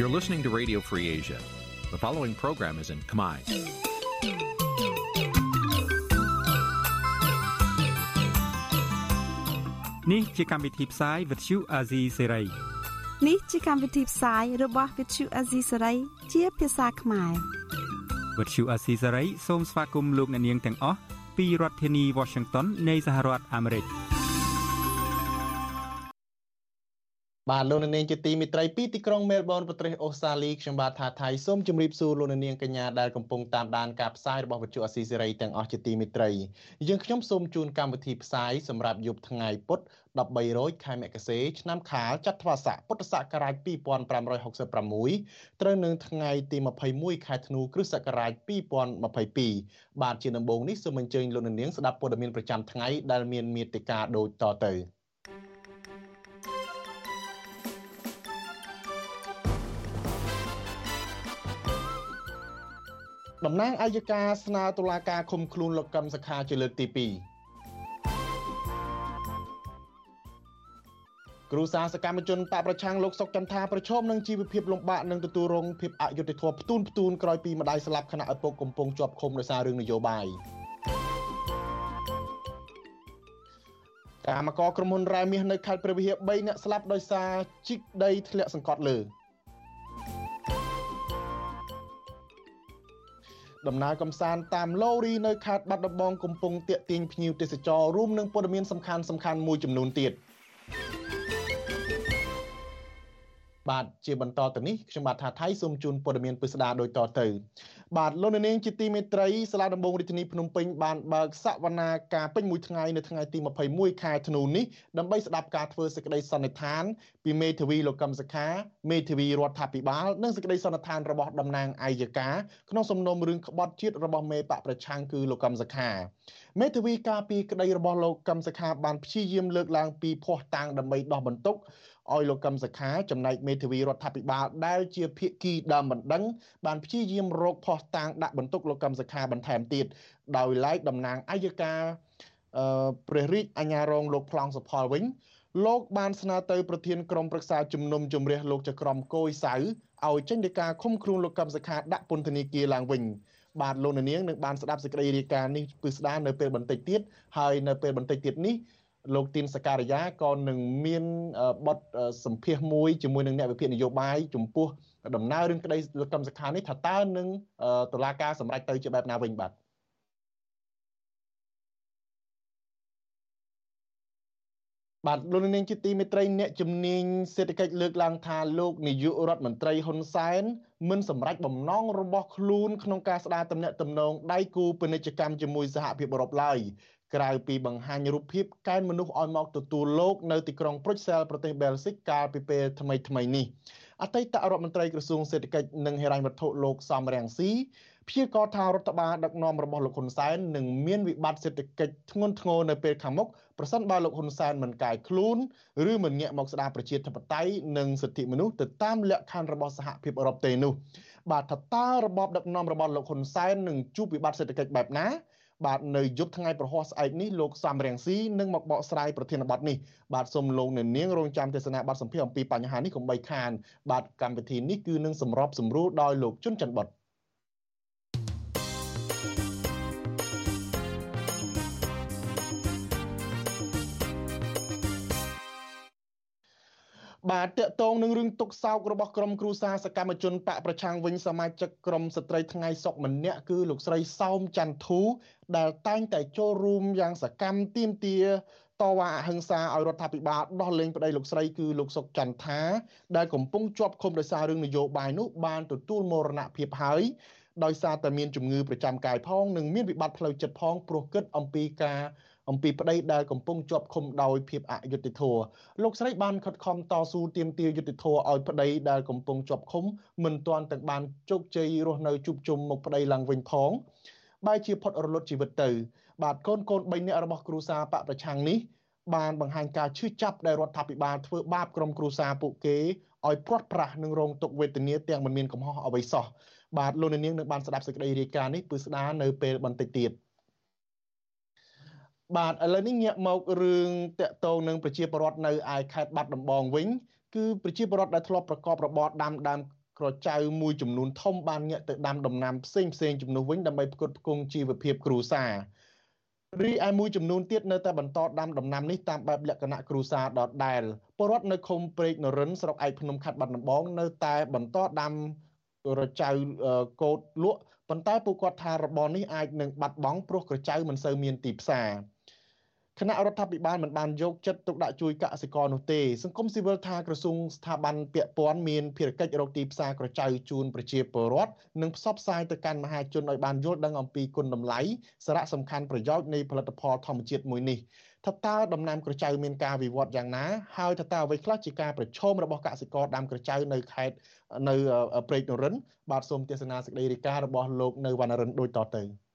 You're listening to Radio Free Asia. The following program is in Khmer. នេះជាកម្មវិធីផ្សាយ Vuthu Azizi Serai នេះជាកម្មវិធីផ្សាយរបស់ Vuthu Azizi Serai ជាភាសាខ្មែរ Vuthu Azizi Serai សូមស្វាគមន៍លោកអ្នកនាងទាំងអស់ពីរដ្ឋធានី Washington នៃសហរដ្ឋអាមេរិក។ បាទលោកនាងជាទីមិត្តរីពីទីក្រុងមែលប៊នប្រទេសអូស្ត្រាលីខ្ញុំបាទថាថៃសូមជម្រាបសួរលោកនាងកញ្ញាដែលកំពុងតាមដានការផ្សាយរបស់វិទ្យុអស៊ីសេរីទាំងអស់ជាទីមិត្តរីយើងខ្ញុំសូមជូនកម្មវិធីផ្សាយសម្រាប់យប់ថ្ងៃពុធ13រោចខែមករាឆ្នាំខាលចត្វាស័កពុទ្ធសករាជ2566ត្រូវនឹងថ្ងៃទី21ខែធ្នូគ្រិស្តសករាជ2022បាទជាដំបូងនេះសូមអញ្ជើញលោកនាងស្ដាប់ព័ត៌មានប្រចាំថ្ងៃដែលមានមេត្តាដូចតទៅ។ តំណាងអัยការស្នើតុលាការឃុំខ្លួនលោកកឹមសុខាជាលើកទី2គ្រូសាសកម្មជនបកប្រឆាំងលោកសុកចន្ទថាប្រឈមនឹងជីវភាពលំបាកនិងទទួលរងភាពអយុត្តិធម៌ផ្ទូនផ្ទូនក្រោយពីម្ដាយស្លាប់ខណៈឪពុកកំពុងជាប់ឃុំដោយសាររឿងនយោបាយកម្មករក្រុមហ៊ុនរ៉ែមាសនៅខេត្តព្រះវិហារ3នាក់ស្លាប់ដោយសារជីកដីធ្លាក់សង្កត់លើ ដំណើរកំសាន្តតាមឡូរីនៅខេត្តបាត់ដំបងកំពុងទាក់ទាញភ្ញៀវទេសចររួមនឹងព័ត៌មានសំខាន់សំខាន់មួយចំនួនទៀត បាទជាបន្តទៅនេះខ្ញុំបាទថាថៃសូមជូនព័ត៌មានពិស្ដារដូចតទៅបាទលោកនាងជាទីមេត្រីសាលាដំបងរាជធានីភ្នំពេញបានបើកសវនាការពេញមួយថ្ងៃនៅថ្ងៃទី21ខែធ្នូនេះដើម្បីស្ដាប់ការធ្វើសេចក្តីសន្និដ្ឋានពីមេធាវីលោកកឹមសុខាមេធាវីរដ្ឋាភិបាលនិងសេចក្តីសន្និដ្ឋានរបស់តំណាងអัยការក្នុងសំណុំរឿងក្បត់ជាតិរបស់មេបកប្រឆាំងគឺលោកកឹមសុខាមេធាវីការពីក្តីរបស់លោកកឹមសុខាបានព្យាយាមលើកឡើងពីភ័ស្តុតាងដើម្បីដោះបន្ទុក ឲ្យលោកកឹមសុខាចំណែកមេធាវីរដ្ឋាភិបាលដែលជាភាគីដើមបណ្ដឹងបានព្យាយាមរកផុសតាងដាក់បន្ទុកលោកកឹមសុខាបន្ថែមទៀតដោយឡែកតំណាងអัยការអឺព្រះរាជអាជ្ញារងលោកប្លង់សុផលវិញលោកបានស្នើទៅប្រធានក្រុមប្រឹក្សាជំនុំជម្រះលោកចក្រមគយសៅឲ្យចេញដីកាឃុំខ្លួនលោកកឹមសុខាដាក់ពន្ធនាគារឡើងវិញបាទលោកនាងនឹងបានស្ដាប់សេចក្តីរាយការណ៍នេះពឹស្ដារនៅពេលបន្តិចទៀតហើយនៅពេលបន្តិចទៀតនេះ លោកទីនសការីយ៉ាក៏នឹងមានបទសម្ភាសមួយជាមួយនឹងអ្នកវិភាគនយោបាយចំពោះដំណើររឿងក្តីលោកកឹមសុខានេះថាតើនឹងតុលាការសម្រេចទៅជាបែបណាវិញបាទបាទលោកនាងជាទីមេត្រីអ្នកជំនាញសេដ្ឋកិច្ចលើកឡើងថាលោកនាយករដ្ឋមន្ត្រីហ៊ុនសែនមិនសម្រេចបំណងរបស់ខ្លួនក្នុងការស្ដារទំនាក់ទំនងដៃគូពាណិជ្ជកម្មជាមួយសហភាពអឺរ៉ុបឡើយ ក្រៅពីបង្ហាញរូបភាពកែនមនុស្សឲ្យមកទទួលលោកនៅទីក្រុងប្រុចសែលប្រទេសបែលហ្សិកកាលពីពេលថ្មីថ្មីនេះអតីតរដ្ឋមន្ត្រីក្រសួងសេដ្ឋកិច្ចនិងហិរញ្ញវត្ថុលោកសំរងស៊ីព្យាករថារដ្ឋបាលដឹកនាំរបស់លោកហ៊ុនសែននឹងមានវិបត្តិសេដ្ឋកិច្ចធ្ងន់ធ្ងរនៅពេលខាងមុខប្រសិនបើលោកហ៊ុនសែនមិនកាយខ្លួនឬមិនងាកមកស្ដារប្រជាធិបតេយ្យនិងសិទ្ធិមនុស្សទៅតាមលក្ខខណ្ឌរបស់សហភាពអឺរ៉ុបទេនោះ បាទថាតើរបបដឹកនាំរបស់លោកហ៊ុនសែននឹងជួបវិបត្តិសេដ្ឋកិច្ចបែបណាបាទនៅយប់ថ្ងៃប្រហ័សស្អែកនេះលោកសំរៀងស៊ីនឹងមកបកស្រាយប្រធានបទនេះបាទសូមលោកអ្នកនាងរងចាំទេសនាបទសម្ភាសអំពីបញ្ហានេះកុំបីខានបាទកម្មវិធីនេះគឺនឹងសម្របសម្រួលដោយលោកជុនច័ន្ទបុត បាទតកតងនឹងរឿងទុកសោករបស់ក្រុមគ្រូសាសកម្មជនបកប្រឆាំងវិញសមាជិកក្រុមស្ត្រីថ្ងៃសុកម្នាក់គឺលោកស្រីសោមច័ន្ទធូដែលតែងតែចូលរួមយ៉ាងសកម្មទាមទារតវ៉ាអហិង្សាឲ្យរដ្ឋាភិបាលដោះលែងប្តីលោកស្រីគឺលោកសុកចន្ទថាដែលកំពុងជាប់ឃុំដោយសាររឿងនយោបាយនោះបានទទួលមរណភាពហើយដោយសារតែមានជំងឺប្រចាំកាយផងនិងមានវិបត្តិផ្លូវចិត្តផងព្រោះគិតអំពីការ អំពីប្តីដែលកំពុងជាប់ឃុំដោយភាពអយុត្តិធម៌លោកស្រីបានខិតខំតស៊ូទាមទារយុត្តិធម៌ឲ្យប្តីដែលកំពុងជាប់ឃុំមិនទាន់ទាំងបានជោគជ័យរស់នៅជួបជុំមុខប្តីឡើងវិញផងបែរជាផុតរលត់ជីវិតទៅ បាទកូនកូន3នាក់របស់គ្រូសាបកប្រឆាំងនេះបានបង្ហាញការឈឺចាប់ដែលរដ្ឋាភិបាលធ្វើបាបក្រុមគ្រួសារពួកគេឲ្យព្រាត់ប្រាសនិងរងទុក្ខវេទនាទាំងមិនមានកំហុសអ្វីសោះបាទលោកនាងនឹងបានស្ដាប់សេចក្តីរាយការណ៍នេះពឺស្ដារនៅពេលបន្តិចទៀត។ បាទឥឡូវនេះងាកមករឿងតកតងនឹងប្រជាពលរដ្ឋនៅឯខេត្តបាត់ដំបងវិញ គឺប្រជាពលរដ្ឋដែលធ្លាប់ប្រកបរបរដាំដើមក្រចៅមួយចំនួនធំបានងាកទៅដាំដំណាំផ្សេងផ្សេងជំនួសវិញដើម្បីផ្គត់ផ្គង់ជីវភាពគ្រួសាររីឯមួយចំនួនទៀតនៅតែបន្តដាំដំណាំនេះតាមបែបលក្ខណៈគ្រួសារដដែលពលរដ្ឋនៅឃុំព្រែកនរិនស្រុកឯកភ្នំខេត្តបាត់ដំបងនៅតែបន្តដាំរចៅកោតលក់ប៉ុន្តែពួកគាត់ថារបរនេះអាចនឹងបាត់បង់ព្រោះក្រចៅមិនសូវមានទីផ្សារ គណៈរដ្ឋាភិបាលមិនបានយកចិត្តទុកដាក់ជួយកសិករនោះទេសង្គមស៊ីវិលថាក្រសួងស្ថាប័នពាក់ព័ន្ធមានភារកិច្ចរកទីផ្សារក្រចៅជូនប្រជាពលរដ្ឋនិងផ្សព្វផ្សាយទៅកាន់មហាជនឲ្យបានយល់ដឹងអំពីគុណតម្លៃសារៈសំខាន់ប្រយោជន៍នៃផលិតផលធម្មជាតិមួយនេះថាតើដំណាំក្រចៅមានការវិវត្តយ៉ាងណាហើយថាតើអ្វីខ្លះជាការប្រឈមរបស់កសិករដាំក្រចៅនៅខេត្តនៅព្រែកនរិនបាទសូមទេសនាសេចក្តីរាយការណ៍របស់លោកនៅវណ្ណរិនដូចតទៅ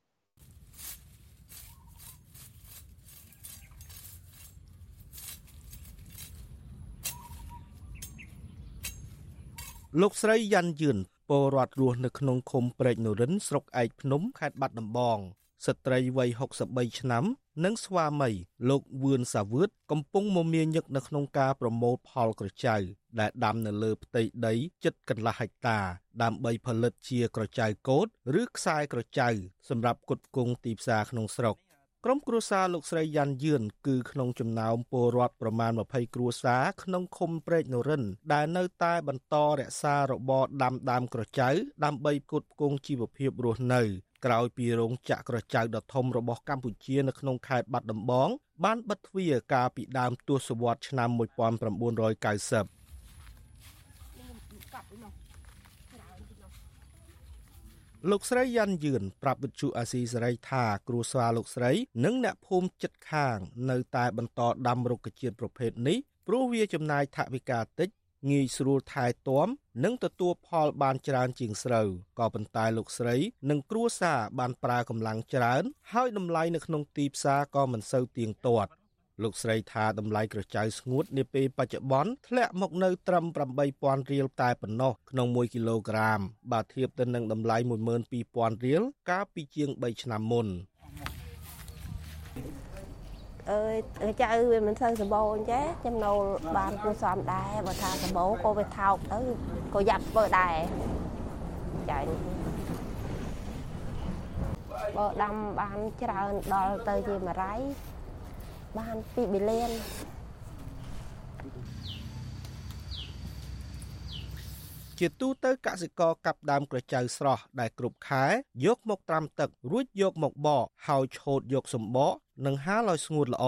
លោកស្រីយ៉ាន់យឿនពលរដ្ឋរស់នៅក្នុងឃុំព្រែកនរិនស្រុកឯកភ្នំខេត្តបាត់ដំបងស្ត្រីវ័យ63ឆ្នាំ និងស្វាមី លោកវឿនសាវឿតកំពុងមមាញឹកនៅក្នុងការប្រមូលផលក្រចៅដែលដាំនៅលើផ្ទៃដីជិតកន្លះហិកតា ដើម្បីផលិតជាក្រចៅកោត ឬខ្សែក្រចៅ សម្រាប់គុតគង់ទីផ្សារក្នុងស្រុក ក្រុមគ្រួសារលោកស្រីយ៉ាន់យឿនគឺក្នុងចំណោមពលរដ្ឋប្រមាណ20គ្រួសារក្នុងឃុំព្រែកនរិន ដែលនៅតែបន្តរក្សារបរដាំដើមក្រចៅដើម្បីផ្គត់ផ្គង់ជីវភាពរស់នៅក្រោយពីរោងចក្រក្រចៅដ៏ធំរបស់កម្ពុជានៅក្នុងខេត្តបាត់ដំបងបានបិទទ្វារកាលពីដើមទសវត្សរ៍ឆ្នាំ1990 លោកស្រីយ៉ាន់យឿនប្រាប់វិទ្យុអាស៊ីសេរីថាគ្រួសារលោកស្រី និងអ្នកភូមិចិត្តខាង នៅតែបន្តដាំរុក្ខជាតិប្រភេទនេះព្រោះវាចំណាយថវិកាតិចងាយស្រួលថែទាំនិងទទួលផលបានច្រើនជាងស្រូវក៏ប៉ុន្តែលោកស្រី និងគ្រួសារបានប្រើកម្លាំងច្រើន ហើយតម្លៃនៅក្នុងទីផ្សារក៏មិនសូវទៀងទាត់ លោកស្រីថាតម្លៃក្រចៅស្ងួតនាពេលបច្ចុប្បន្នធ្លាក់មកនៅត្រឹម8000រៀលតែប៉ុណ្ណោះក្នុង1គីឡូក្រាមបើធៀបទៅនឹងតម្លៃ12000រៀលកាលពីជាង3ឆ្នាំមុនអើយចៅវាមិនសូវសម្បូរអញ្ចេះចំណូលបានគួរសមដែរបើថាសម្បូរក៏វាថោកទៅក៏យ៉ាប់ធ្វើដែរចាបើដាំបានច្រើនដល់ទៅជា100 បាន2ប៊ីលានជាទូទៅកសិករកាប់ដើមក្រចៅស្រស់ដែលគ្រប់ខែយកមកត្រាំទឹក រួចយកមកបកហើយឆូតយកសម្បកនិងហាលឲ្យស្ងួតល្អ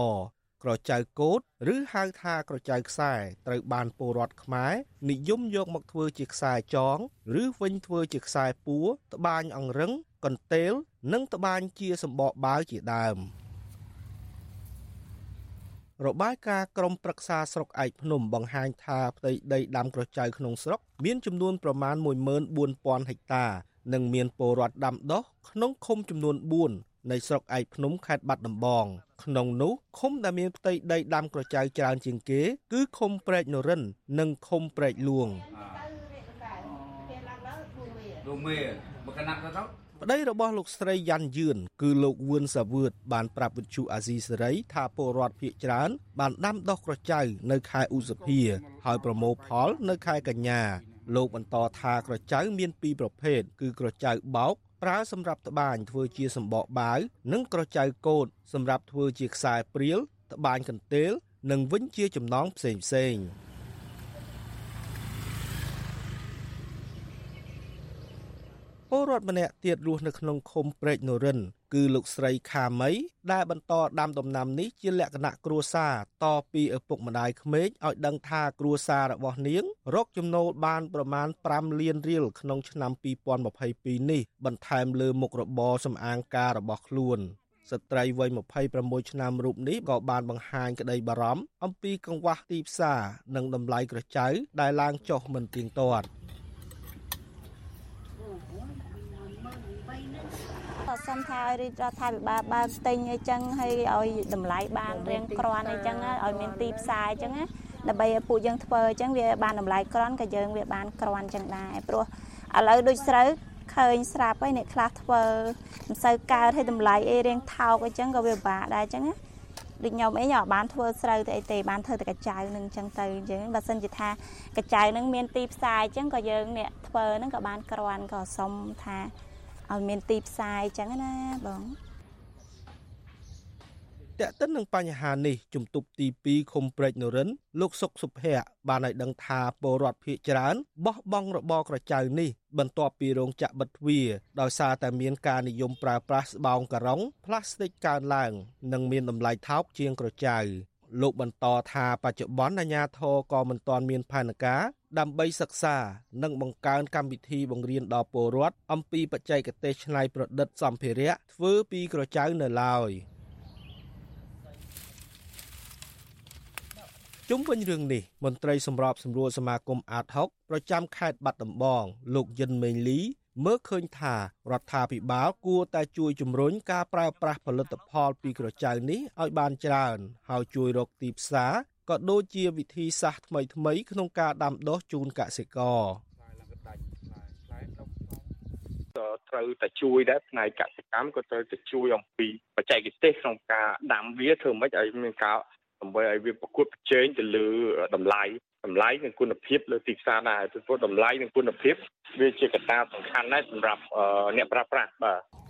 ក្រចៅកោតឬហៅថាក្រចៅខ្សែត្រូវបានពលរដ្ឋខ្មែរនិយមយកមកធ្វើជាខ្សែចង ឬវិញធ្វើជាខ្សែពួរត្បាញអង្រឹងកន្ទេល និងត្បាញជាសម្បកបាវជាដើម។ របាយការណ៍ក្រមប្រឹក្សាស្រុកឯកភ្នំបង្ហាញថាផ្ទៃដីដាំក្រចៅក្នុងស្រុកមានចំនួនប្រមាណ14000ហិកតា និងមានពលរដ្ឋដាំដុះក្នុងឃុំចំនួន4នៃស្រុកឯកភ្នំខេត្តបាត់ដំបង ក្នុងនោះឃុំដែលមានផ្ទៃដីដាំក្រចៅច្រើនជាងគេ គឺឃុំព្រែកនរិន និងឃុំព្រែកលួងលោកមេមកកណាត់ទៅ ប្តីរបស់លោកស្រីយ៉ាន់យឿនគឺលោកវឿនសាវឿតបានប្រាប់វិទ្យុអាស៊ីសេរីថាពលរដ្ឋភៀកច្រើនបានដាំដុះក្រចៅនៅខែឧសភា ហើយប្រមូលផលនៅខែកញ្ញាលោកបន្តថាក្រចៅមានពីរប្រភេទគឺក្រចៅបោកប្រើសម្រាប់ត្បាញធ្វើជាសម្បកបាវនិងក្រចៅកូតសម្រាប់ធ្វើជាខ្សែព្រាលត្បាញកន្ទេលនិងវិញជាចំណងផ្សេងផ្សេង ពលរដ្ឋម្នាក់ទៀតរស់នៅក្នុងឃុំព្រែកនរិន គឺលោកស្រីខាមីដែលបន្តដាំដំណាំនេះជាលក្ខណៈគ្រួសារតពីឪពុកម្ដាយក្មេកឲ្យដឹងថាគ្រួសាររបស់នាង រកចំណូលបានប្រមាណ5លានរៀលក្នុងឆ្នាំ2022នេះបន្ថែមលើមុខរបរសំអាងការរបស់ខ្លួនស្ត្រីវ័យ26ឆ្នាំរូបនេះក៏បានបង្ហាញក្តីបារម្ភអំពីកង្វះទីផ្សារនិងតម្លៃក្រចៅដែលឡើងចុះមិនទៀងទាត់ សុំថារាជរដ្ឋាភិបាលបើកទិញអីចឹងហើយឲ្យតម្លៃបានរៀងគ្រាន់អីចឹងឲ្យមានទីផ្សារអញ្ចឹងណាដើម្បីឲ្យពួកយើងធ្វើអញ្ចឹងវាបានតម្លៃគ្រាន់ក៏យើងវាបានគ្រាន់ចឹងដែរព្រោះឥឡូវដូចស្រូវឃើញស្រាប់ហើយអ្នកខ្លះធ្វើមិនសូវកើតឲ្យតម្លៃអីរៀងថោកអញ្ចឹងក៏វាពិបាកដែរអញ្ចឹងណាដូចខ្ញុំអីខ្ញុំបានធ្វើស្រូវទៅអីទេបានធ្វើតែកញ្ចៅនឹងអញ្ចឹងទៅអញ្ចឹងបើសិនជាថាកញ្ចៅនឹងមានទីផ្សារអញ្ចឹងក៏យើងអ្នកធ្វើនឹងក៏បានក្រាន់ក៏សុំថា ឲ្យមានទីផ្សារអញ្ចឹងណាបងតើតិននឹងបញ្ហានេះជំទប់ទី2ឃុំព្រែកនរិន លោកសុកសុភ័ក្របានឲ្យដឹងថាពលរដ្ឋភៀកច្រើនបោះបង់របរក្រចៅនេះបន្ទាប់ពីរោងចក្របិទទ្វារដោយសារតែមានការនិយមប្រើប្រាស់ស្បោងការ៉ុងផ្លាស្ទិកកើនឡើង និងមានតម្លៃថោកជាងក្រចៅលោកបន្តថាបច្ចុប្បន្នអាជ្ញាធរក៏មិនទាន់មានផែនការដើម្បីសិក្សា និងបង្កើនកម្មវិធីបង្រៀនដល់ពលរដ្ឋអំពីបច្ចេកទេសច្នៃប្រឌិតសម្ភារៈធ្វើពីក្រចៅនៅឡើយ។ជុំវិញរឿងនេះមន្ត្រីសម្របសម្រួលសមាគមអាត6ប្រចាំខេត្តបាត់ដំបង លោកយិនមេងលីមើលឃើញថារដ្ឋាភិបាលគួរតែជួយជំរុញការប្រើប្រាស់ផលិតផលពីក្រចៅនេះឲ្យបានច្រើន ហើយជួយរកទីផ្សារ ក៏ដូចជាវិធីសាស្ត្រថ្មីថ្មីក្នុងការដាំដុះជូនកសិករត្រូវតែជួយដែរផ្នែកកសិកម្មក៏ត្រូវតែជួយអំពីបច្ចេកទេសក្នុងការដាំវាធ្វើម៉េចឲ្យមានការដើម្បីឲ្យវាប្រកួតប្រជែងទៅលើតម្លៃតម្លៃនិងគុណភាពលើទីផ្សារដែរពីព្រោះតម្លៃនិងគុណភាពវាជាកត្តាសំខាន់ណាស់សម្រាប់អ្នកប្រើប្រាស់បាទ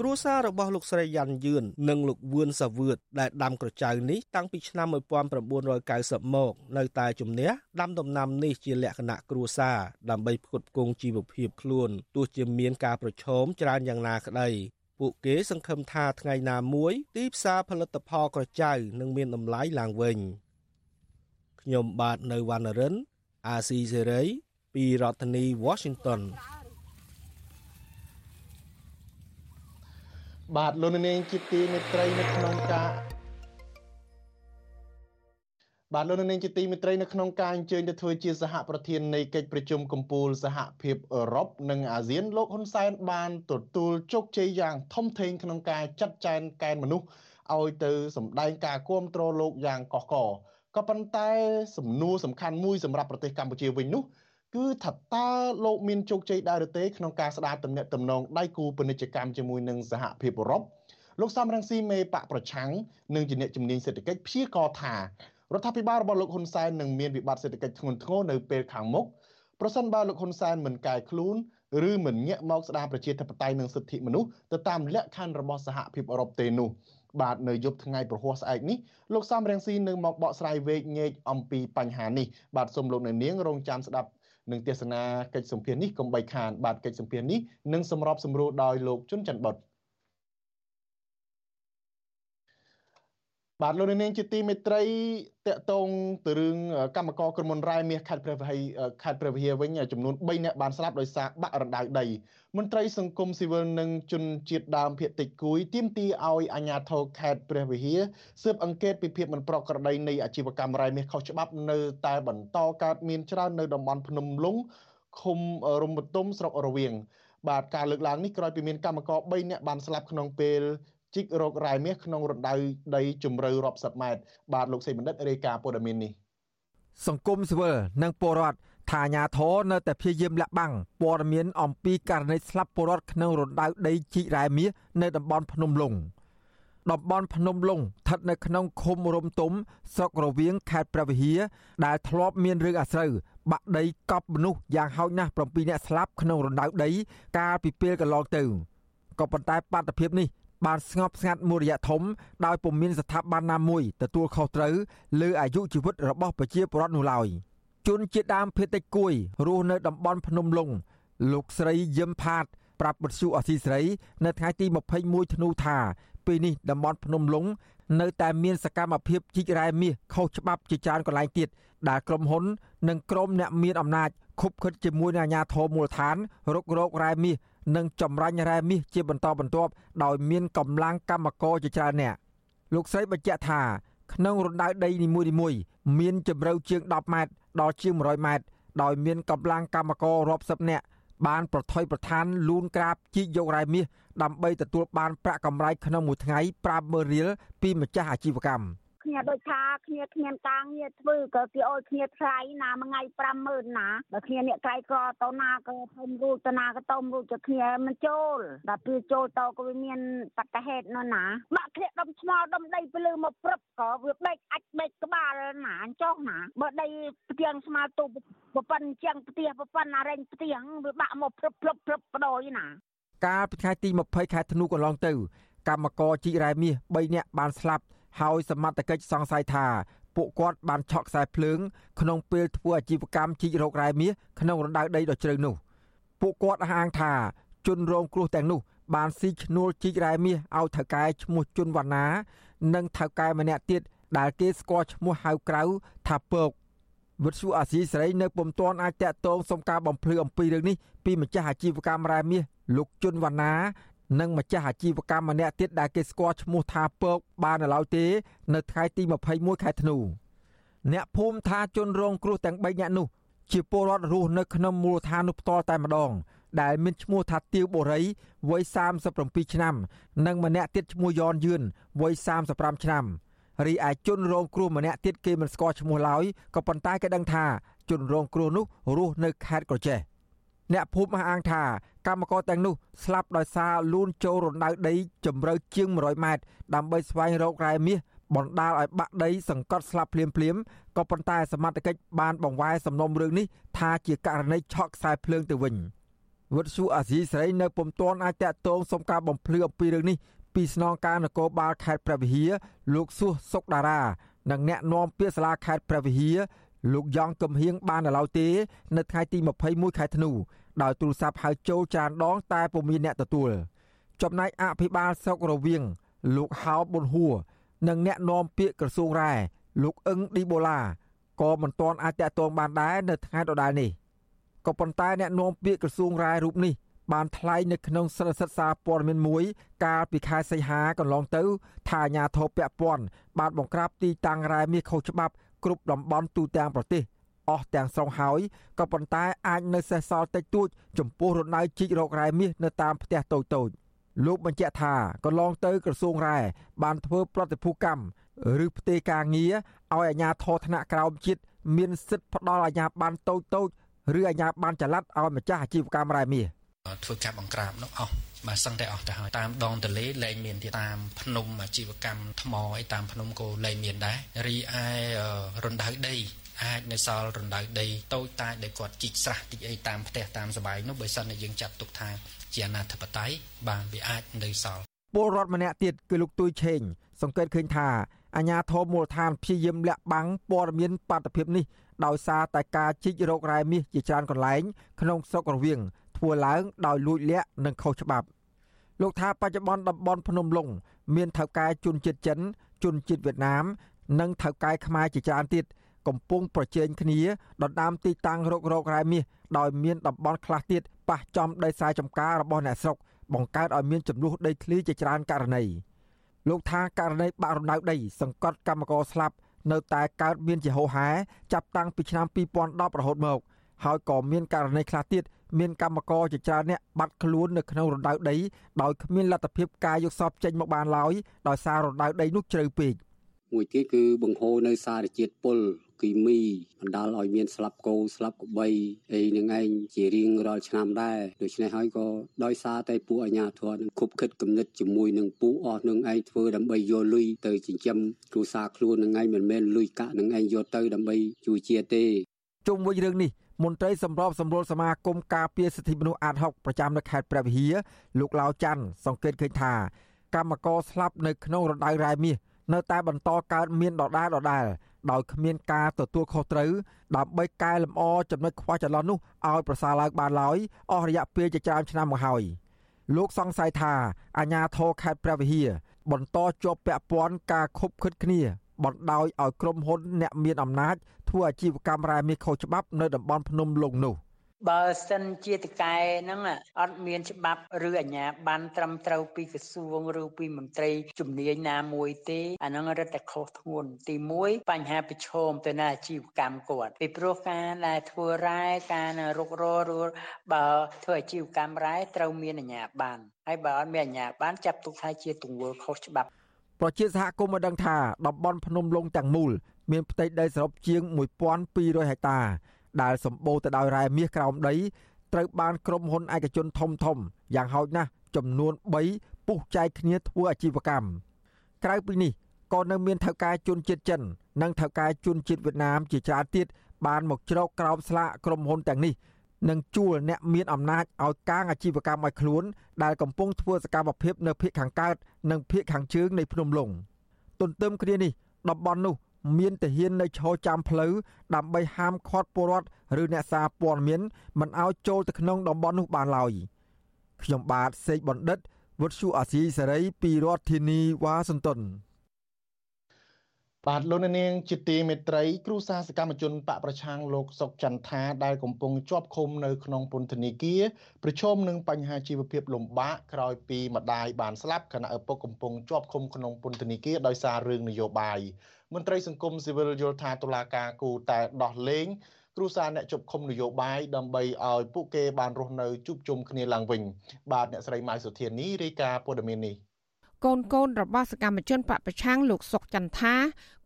គ្រួសាររបស់លោកស្រីយ៉ាន់យឿននិងលោកវឿនសាវឿតដែលដាំក្រចៅនេះតាំងពីឆ្នាំ1990មកនៅតែជំនះដាំដំណាំនេះជាលក្ខណៈគ្រួសារដើម្បីផ្គត់ផ្គង់ជីវភាពខ្លួនទោះជាមានការប្រឈមច្រើនយ៉ាងណាក្តីពួកគេសង្ឃឹមថាថ្ងៃណាមួយទីផ្សារផលិតផលក្រចៅនឹងមានតម្លៃឡើងវិញខ្ញុំបាទនៅវណ្ណរិន អាស៊ីសេរីពីរដ្ឋធានី Washington បាទលោកនាងជាទីមេត្រីនៅក្នុងការបាទលោកនាងជាទីមេត្រីនៅក្នុងការអញ្ជើញទៅធ្វើជាសហប្រធាននៃកិច្ចប្រជុំកំពូលសហភាពអឺរ៉ុបនិងអាស៊ានលោកហ៊ុនសែនបានទទួលជោគជ័យយ៉ាងធំធេងក្នុងការចាត់ចែងកែនមនុស្សឲ្យទៅសម្ដែងការគ្រប់គ្រងលោកយ៉ាងកកកក៏ប៉ុន្តែសំណួរសំខាន់មួយសម្រាប់ប្រទេសកម្ពុជាវិញនោះ គឺថាតើលោកមានជោគជ័យដែរឬទេក្នុងការស្ដារទំនាក់ទំនងដៃគូពាណិជ្ជកម្មជាមួយនឹងសហភាពអឺរ៉ុបលោកសំរងស៊ីមេបកប្រឆាំងនិងជាអ្នកជំនាញសេដ្ឋកិច្ចព្យាករថារដ្ឋាភិបាលរបស់លោកហ៊ុនសែននឹងមានវិបត្តិសេដ្ឋកិច្ចធ្ងន់ធ្ងរនៅពេលខាងមុខប្រសិនបើលោកហ៊ុនសែនមិនកែខ្លួនឬមិនងាកមកស្ដារប្រជាធិបតេយ្យនិងសិទ្ធិមនុស្សទៅតាមលក្ខខណ្ឌរបស់សហភាពអឺរ៉ុបទេនោះបាទនៅយប់ថ្ងៃប្រហ័សស្អែកនេះលោកសំរងស៊ីនឹងមកបកស្រាយវែកញែកអំពីបញ្ហានេះបាទសូមលោកអ្នកនាងរងចាំស្ដាប់ នឹងទេសនាកិច្ចសម្ភារនេះកុំបីខានបាទកិច្ចសម្ភារនេះនឹងសម្របសម្រួលដោយលោកជុនច័ន្ទបុត បាទលោកនាងជាទីមេត្រីតកតងទៅរឿងកម្មករក្រុមហ៊ុនរ៉ែមាសខេត្តព្រះវិហារខេត្តព្រះវិហារវិញចំនួន3នាក់បានស្លាប់ដោយសារបាក់រណ្ដៅដីមន្ត្រីសង្គមស៊ីវិលនិងជនជាតិដើមភាគតិចគួយទាមទារឲ្យអាជ្ញាធរខេត្តព្រះវិហារស៊ើបអង្កេតពីភាពមិនប្រក្រតីនៃអាជីវកម្មរ៉ែមាសខុសច្បាប់នៅតែបន្តកើតមានច្រើននៅតំបន់ភ្នំលុងឃុំរំបទុមស្រុករវៀងបាទការលើកឡើងនេះក្រោយពីមានកម្មករ3នាក់បានស្លាប់ក្នុងពេល ជីករករ៉ែមាសក្នុងរណ្ដៅដីជម្រៅរាប់សិបម៉ែត្របាទលោកសេបណ្ឌិតរាយការណ៍ព័ត៌មាននេះសង្គមស៊ីវិលនិងពលរដ្ឋថាអាញាធរនៅតែព្យាយាមលាក់បាំងព័ត៌មានអំពីករណីស្លាប់ពលរដ្ឋក្នុងរណ្ដៅដីជីករ៉ែមាសនៅតំបន់ភ្នំលុងតំបន់ភ្នំលុងស្ថិតនៅក្នុងឃុំរំទុំស្រុករវៀងខេត្តព្រះវិហារដែលធ្លាប់មានរឿងអាស្រូវបាក់ដីកប់មនុស្សយ៉ាងហោចណាស់7នាក់ស្លាប់ក្នុងរណ្ដៅដី កាលពីពេលកន្លងទៅក៏ប៉ុន្តែបាតុភិបនេះ បានស្ងប់ស្ងាត់មួយរយៈធំដោយពុំមានស្ថាប័នណាមួយទទួលខុសត្រូវលើអាយុជីវិតរបស់ប្រជាពលរដ្ឋនោះឡើយជនជាតិដើមភាគតិចគួយរស់នៅតំបន់ភ្នំលុងលោកស្រីយឹមផាត ប្រាប់បទសុអសីស្រី នៅថ្ងៃទី21ធ្នូថាពេលនេះតំបន់ភ្នំលុងនៅតែមានសកម្មភាពជីករ៉ែមាសខុសច្បាប់ជាច្រើនកន្លែងទៀតដែលក្រុមហ៊ុន និងក្រុមអ្នកមានអំណាចខុបខិតជាមួយនឹងអាជ្ញាធរមូលដ្ឋានរុករករ៉ែមាស និងចម្រាញ់រ៉ែមាសជាបន្តបន្ទាប់ដោយមានកម្លាំងកម្មករជាច្រើនអ្នកលោកស្រីបញ្ជាក់ថាក្នុងរណ្ដៅដីនីមួយៗមានជម្រៅជាង10ម៉ែត្រដល់ជាង100ម៉ែត្រដោយមានកម្លាំងកម្មកររាប់សិបនាក់បានប្រថុយប្រឋានលូនក្រាបជីកយករ៉ែមាសដើម្បីទទួលបានប្រាក់កម្រៃក្នុងមួយថ្ងៃ50000រៀលពីម្ចាស់អាជីវកម្ម គ្នាដូចថាគ្នាគ្មានការងារធ្វើក៏គេអោយគ្នាថ្លៃណាមួយថ្ងៃ50000ណាបើគ្នាអ្នកក្រៃក្រទៅណាក៏ធំរូចទៅណាក៏ទៅរូចទៅគ្នាមិនចូលដល់ពេលចូលទៅក៏វាមានបត្តហេតុនោះណាបាក់គ្នាដុំឆ្មល់ដុំដីទៅលើមកព្រឹបក៏វាបែកអាចបែកក្បាលណាចុះណាបើដីផ្ទាំងស្មាលទូប្រប៉ុនជាងផ្ទះប្រប៉ុនអារែងផ្ទាំងវាបាក់មកព្រឹបព្រឹបព្រឹបបដូរណាកាលពីថ្ងៃទី20ខែធ្នូកន្លងទៅកម្មករជីករ៉ែមាស3នាក់បានស្លាប់ ហើយសមត្ថកិច្ចសង្ស័យថាពួកគាត់បានឆក់ខ្សែភ្លើងក្នុងពេលធ្វើអាជីវកម្មជីករោគរ៉ែមាសក្នុងរណ្ដៅដីដ៏ជ្រៅនោះពួកគាត់អះអាងថាជនរងគ្រោះទាំងនោះបានស៊ីឈ្នួលជីករ៉ែមាសឲ្យថៅកែឈ្មោះជុនវណ្ណា និងថៅកែម្នាក់ទៀតដែលគេស្គាល់ឈ្មោះហៅក្រៅថាពកវិទ្យុអាស៊ីសេរីនៅពុំទាន់អាចតាក់ទងសុំការបំភ្លឺអំពីរឿងនេះពីម្ចាស់អាជីវកម្មរ៉ែមាសលោកជុនវណ្ណា និងម្ចាស់អាជីវកម្មម្នាក់ទៀតដែលគេស្គាល់ឈ្មោះថាពកបាននៅឡើយទេ នៅថ្ងៃទី21ខែធ្នូអ្នកភូមិថាជនរងគ្រោះទាំង3នាក់នោះ ជាពលរដ្ឋរស់នៅក្នុងមូលដ្ឋាននោះផ្ទាល់តែម្ដង ដែលមានឈ្មោះថាទាវបូរីវ័យ37ឆ្នាំ និងម្នាក់ទៀតឈ្មោះយ៉នយឿនវ័យ35ឆ្នាំរីឯជនរងគ្រោះម្នាក់ទៀតគេមិនស្គាល់ឈ្មោះឡើយក៏ប៉ុន្តែគេដឹងថាជនរងគ្រោះនោះរស់នៅខេត្តក្រចេះ អ្នកភូមិអះអាងថាកម្មករទាំងនោះស្លាប់ដោយសារលូនចូលរណ្ដៅដីជម្រៅជាង100ម៉ែត្រដើម្បីស្វែងរករ៉ែមាសបណ្ដាលឲ្យបាក់ដីសង្កត់ស្លាប់ភ្លាមភ្លាមក៏ប៉ុន្តែសមត្ថកិច្ចបានបង្វែរសំណុំរឿងនេះថាជាករណីឆក់ខ្សែភ្លើងទៅវិញវត្តស៊ូអាស៊ីសេរីនៅពុំទាន់អាចតាក់ទងសុំការបំភ្លឺអំពីរឿងនេះពីស្នងការនគរបាលខេត្តព្រះវិហារលោកសួសសុកតារានិងអ្នកនាំពាក្យសាលាខេត្តព្រះវិហារ លោកយ៉ងកំហៀងបាននៅឡើយទេ នៅថ្ងៃទី21ខែធ្នូដោយទូរស័ព្ទហៅចូលច្រើនដង តែពុំមានអ្នកទទួលចំណែកអភិបាលស្រុករវៀងលោកហៅប៊ុនហួរនិងអ្នកនាំពាក្យក្រសួងរ៉ែលោកអឹងឌីបូឡាក៏មិនទាន់អាចតាក់ទងបានដែរនៅថ្ងៃដដែលនេះក៏ប៉ុន្តែអ្នកនាំពាក្យក្រសួងរ៉ែរូបនេះបានថ្លែងនៅក្នុងសារសិទ្ធិសារព័ត៌មានមួយ កាលពីខែសីហាកន្លងទៅ ថាអាញាធរពពាន់បានបង្ក្រាបទីតាំងរ៉ែមាសខុសច្បាប់ គ្រប់តំបន់ទូទាំងប្រទេសអស់ទាំងស្រុងហើយក៏ប៉ុន្តែអាចនៅសេសសល់តិចតួចចំពោះរណ្ដៅជីករករ៉ែមាសនៅតាមផ្ទះតូចតូចលោកបញ្ជាក់ថាកន្លងទៅក្រសួងរ៉ែបានធ្វើប្រតិភូកម្មឬផ្ទេរការងារឲ្យអាជ្ញាធរថ្នាក់ក្រោមជាតិមានសិទ្ធិផ្ដល់អាជ្ញាប័ណ្ណតូចតូចឬអាជ្ញាប័ណ្ណចល័តឲ្យម្ចាស់អាជីវកម្មរ៉ែមាសធ្វើការបង្ក្រាបនោះអស់ បាទសឹងតែអស់ទៅហើយតាមដងទលេលែងមានទៀតតាមភ្នំអាជីវកម្មថ្មអីតាមភ្នំក៏លែងមានដែររីឯរណ្ដៅដីអាចនៅសល់រណ្ដៅដីតូចតាចដែលគាត់ជីកស្រះតិចអីតាមផ្ទះតាមសបាយនោះបើសិនតែយើងចាត់ទុកថាជាអនាធិបតេយ្យបានវាអាចនៅសល់ពលរដ្ឋម្នាក់ទៀតគឺលោកទួយឆេងសង្កេតឃើញថាអាញាធមមូលដ្ឋានព្យាយាមលាក់បាំងព័ត៌មានបាតុភិបនេះដោយសារតែការជីករោគរ៉ែមាសជាច្រើនកន្លែងក្នុងស្រុករវៀងធ្វើឡើងដោយលួចលាក់និងខុសច្បាប់ លោកថាបច្ចុប្បន្នតំបន់ភ្នំឡុងមានថៅកែជនជាតិចិន ជនជាតិវៀតណាម និងថៅកែខ្មែរជាច្រើនទៀតកំពុងប្រជែងគ្នាដណ្ដើមទីតាំងរករករ៉ែមាសដោយមានតំបន់ខ្លះទៀតប៉ះចំដីស្រែចម្ការរបស់អ្នកស្រុកបង្កើតឲ្យមានចំនួនដីធ្លីជាច្រើនករណីលោកថាករណីបាក់រំដៅដី សង្កត់កម្មករស្លាប់នៅតែកើតមានជាហូរហែចាប់តាំងពីឆ្នាំ2010រហូតមក ហើយក៏មានករណីខ្លះទៀតមានកម្មករជាច្រើនអ្នកបាត់ខ្លួននៅក្នុងរណ្ដៅដីដោយគ្មានលទ្ធភាពការយកសពចេញមកបានឡើយដោយសាររណ្ដៅដីនោះជ្រៅពេកមួយទៀតគឺបង្ហូរនៅសារជាតិពុលគីមីបណ្ដាលឲ្យមានស្លាប់គោស្លាប់ក្របីអីនឹងឯងជារៀងរាល់ឆ្នាំដែរដូច្នេះហើយក៏ដោយសារតែពួកអាជ្ញាធរនឹងគប់ខិតគំនិតជាមួយនឹងពួកអស់នឹងឯងធ្វើដើម្បីយកលុយទៅចិញ្ចឹមគ្រួសារខ្លួននឹងឯងមិនមែនលុយកាក់នឹងឯងយកទៅដើម្បីជួយជាតិទេជុំវិញរឿងនេះ មន្ត្រីសម្របសម្រួលសមាគមការពារសិទ្ធិមនុស្សអាត6ប្រចាំនៅខេត្តព្រះវិហារលោកឡាវច័ន្ទសង្កេតឃើញថា កម្មករស្លាប់នៅក្នុងរដូវរ៉ែមាសនៅតែបន្តកើតមានដដែលដដែលដោយគ្មានការទទួលខុសត្រូវដើម្បីកែលម្អចំណុចខ្វះចន្លោះនោះឲ្យប្រសើរឡើងបានឡើយអស់រយៈពេលជាច្រើនឆ្នាំមកហើយលោកសង្ស័យថាអាញាធរខេត្តព្រះវិហារបន្តជាប់ពាក់ព័ន្ធការខុបខិតគ្នា បណ្ដោយឲ្យក្រុមហ៊ុនអ្នកមានអំណាចធ្វើអាជីវកម្មរ៉ែមាសខុសច្បាប់នៅតំបន់ភ្នំលុងនោះបើសិនជាតកែហ្នឹងអត់មានច្បាប់ឬអាជ្ញាប័ណ្ណត្រឹមត្រូវពីក្រសួងឬពីមន្ត្រីជំនាញណាមួយទេអាហ្នឹងរឹតតែខុសធ្ងន់ទី1បញ្ហាប្រឈមទៅនឹងអាជីវកម្មគាត់ពីព្រោះការដែលធ្វើរ៉ែការរុករឬបើធ្វើអាជីវកម្មរ៉ែត្រូវមានអាជ្ញាប័ណ្ណហើយបើអត់មានអាជ្ញាប័ណ្ណចាប់ទុកថាជាទង្វើខុសច្បាប់ព ប្រជាសហគមន៍បានដឹងថាតំបន់ភ្នំលុងទាំងមូលមានផ្ទៃដីសរុបជាង1200ហិកតា ដែលសម្បូរទៅដោយរ៉ែមាសក្រោមដីត្រូវបានក្រុមហ៊ុនឯកជនធំធំយ៉ាងហោចណាស់ចំនួន3ពុះចែកគ្នាធ្វើអាជីវកម្មក្រៅពីនេះក៏នៅមានថៅកែជនជាតិចិន និងថៅកែជនជាតិវៀតណាមជាច្រើនទៀតបានមកជ្រកក្រោមស្លាកក្រុមហ៊ុនទាំងនេះ និងជួលអ្នកមានអំណាចឲ្យកាងអាជីវកម្មឲ្យខ្លួនដែលកំពុងធ្វើសកម្មភាពនៅភូមិខាងកើតនិងភូមិខាងជើងនៃភ្នំឡុងទន្ទឹមគ្នានេះតំបន់នោះមានទាហាននៅឈរចាំផ្លូវដើម្បីហាមឃាត់ពលរដ្ឋឬអ្នកសារព័ត៌មានមិនឲ្យចូលទៅក្នុងតំបន់នោះបានឡើយខ្ញុំបាទសេកបណ្ឌិតវុទ្ធុអាស៊ីសេរីពីរដ្ឋធានីវ៉ាស៊ីនតោន បាទលោកនាងជាទីមេត្រីគ្រូសាសកម្មជនបកប្រឆាំងលោកសុកចន្ទថាដែលកំពុងជាប់ឃុំនៅក្នុងពន្ធនាគារប្រឈមនឹងបញ្ហាជីវភាពលំបាកក្រោយពីម្ដាយបានស្លាប់ខណៈឪពុកកំពុងជាប់ឃុំក្នុងពន្ធនាគារដោយសាររឿងនយោបាយមន្ត្រីសង្គមស៊ីវិលយល់ថាតុលាការគូតែដោះលែងគ្រូសាអ្នកជប់ឃុំនយោបាយដើម្បីឲ្យពួកគេបានរស់នៅជួបជុំគ្នាឡើងវិញបាទអ្នកស្រីម៉ៅសុធានីរាយការណ៍ព័ត៌មាននេះ កូនកូនរបស់សកម្មជនបពប្រឆាំងលោកសុកចន្ទថា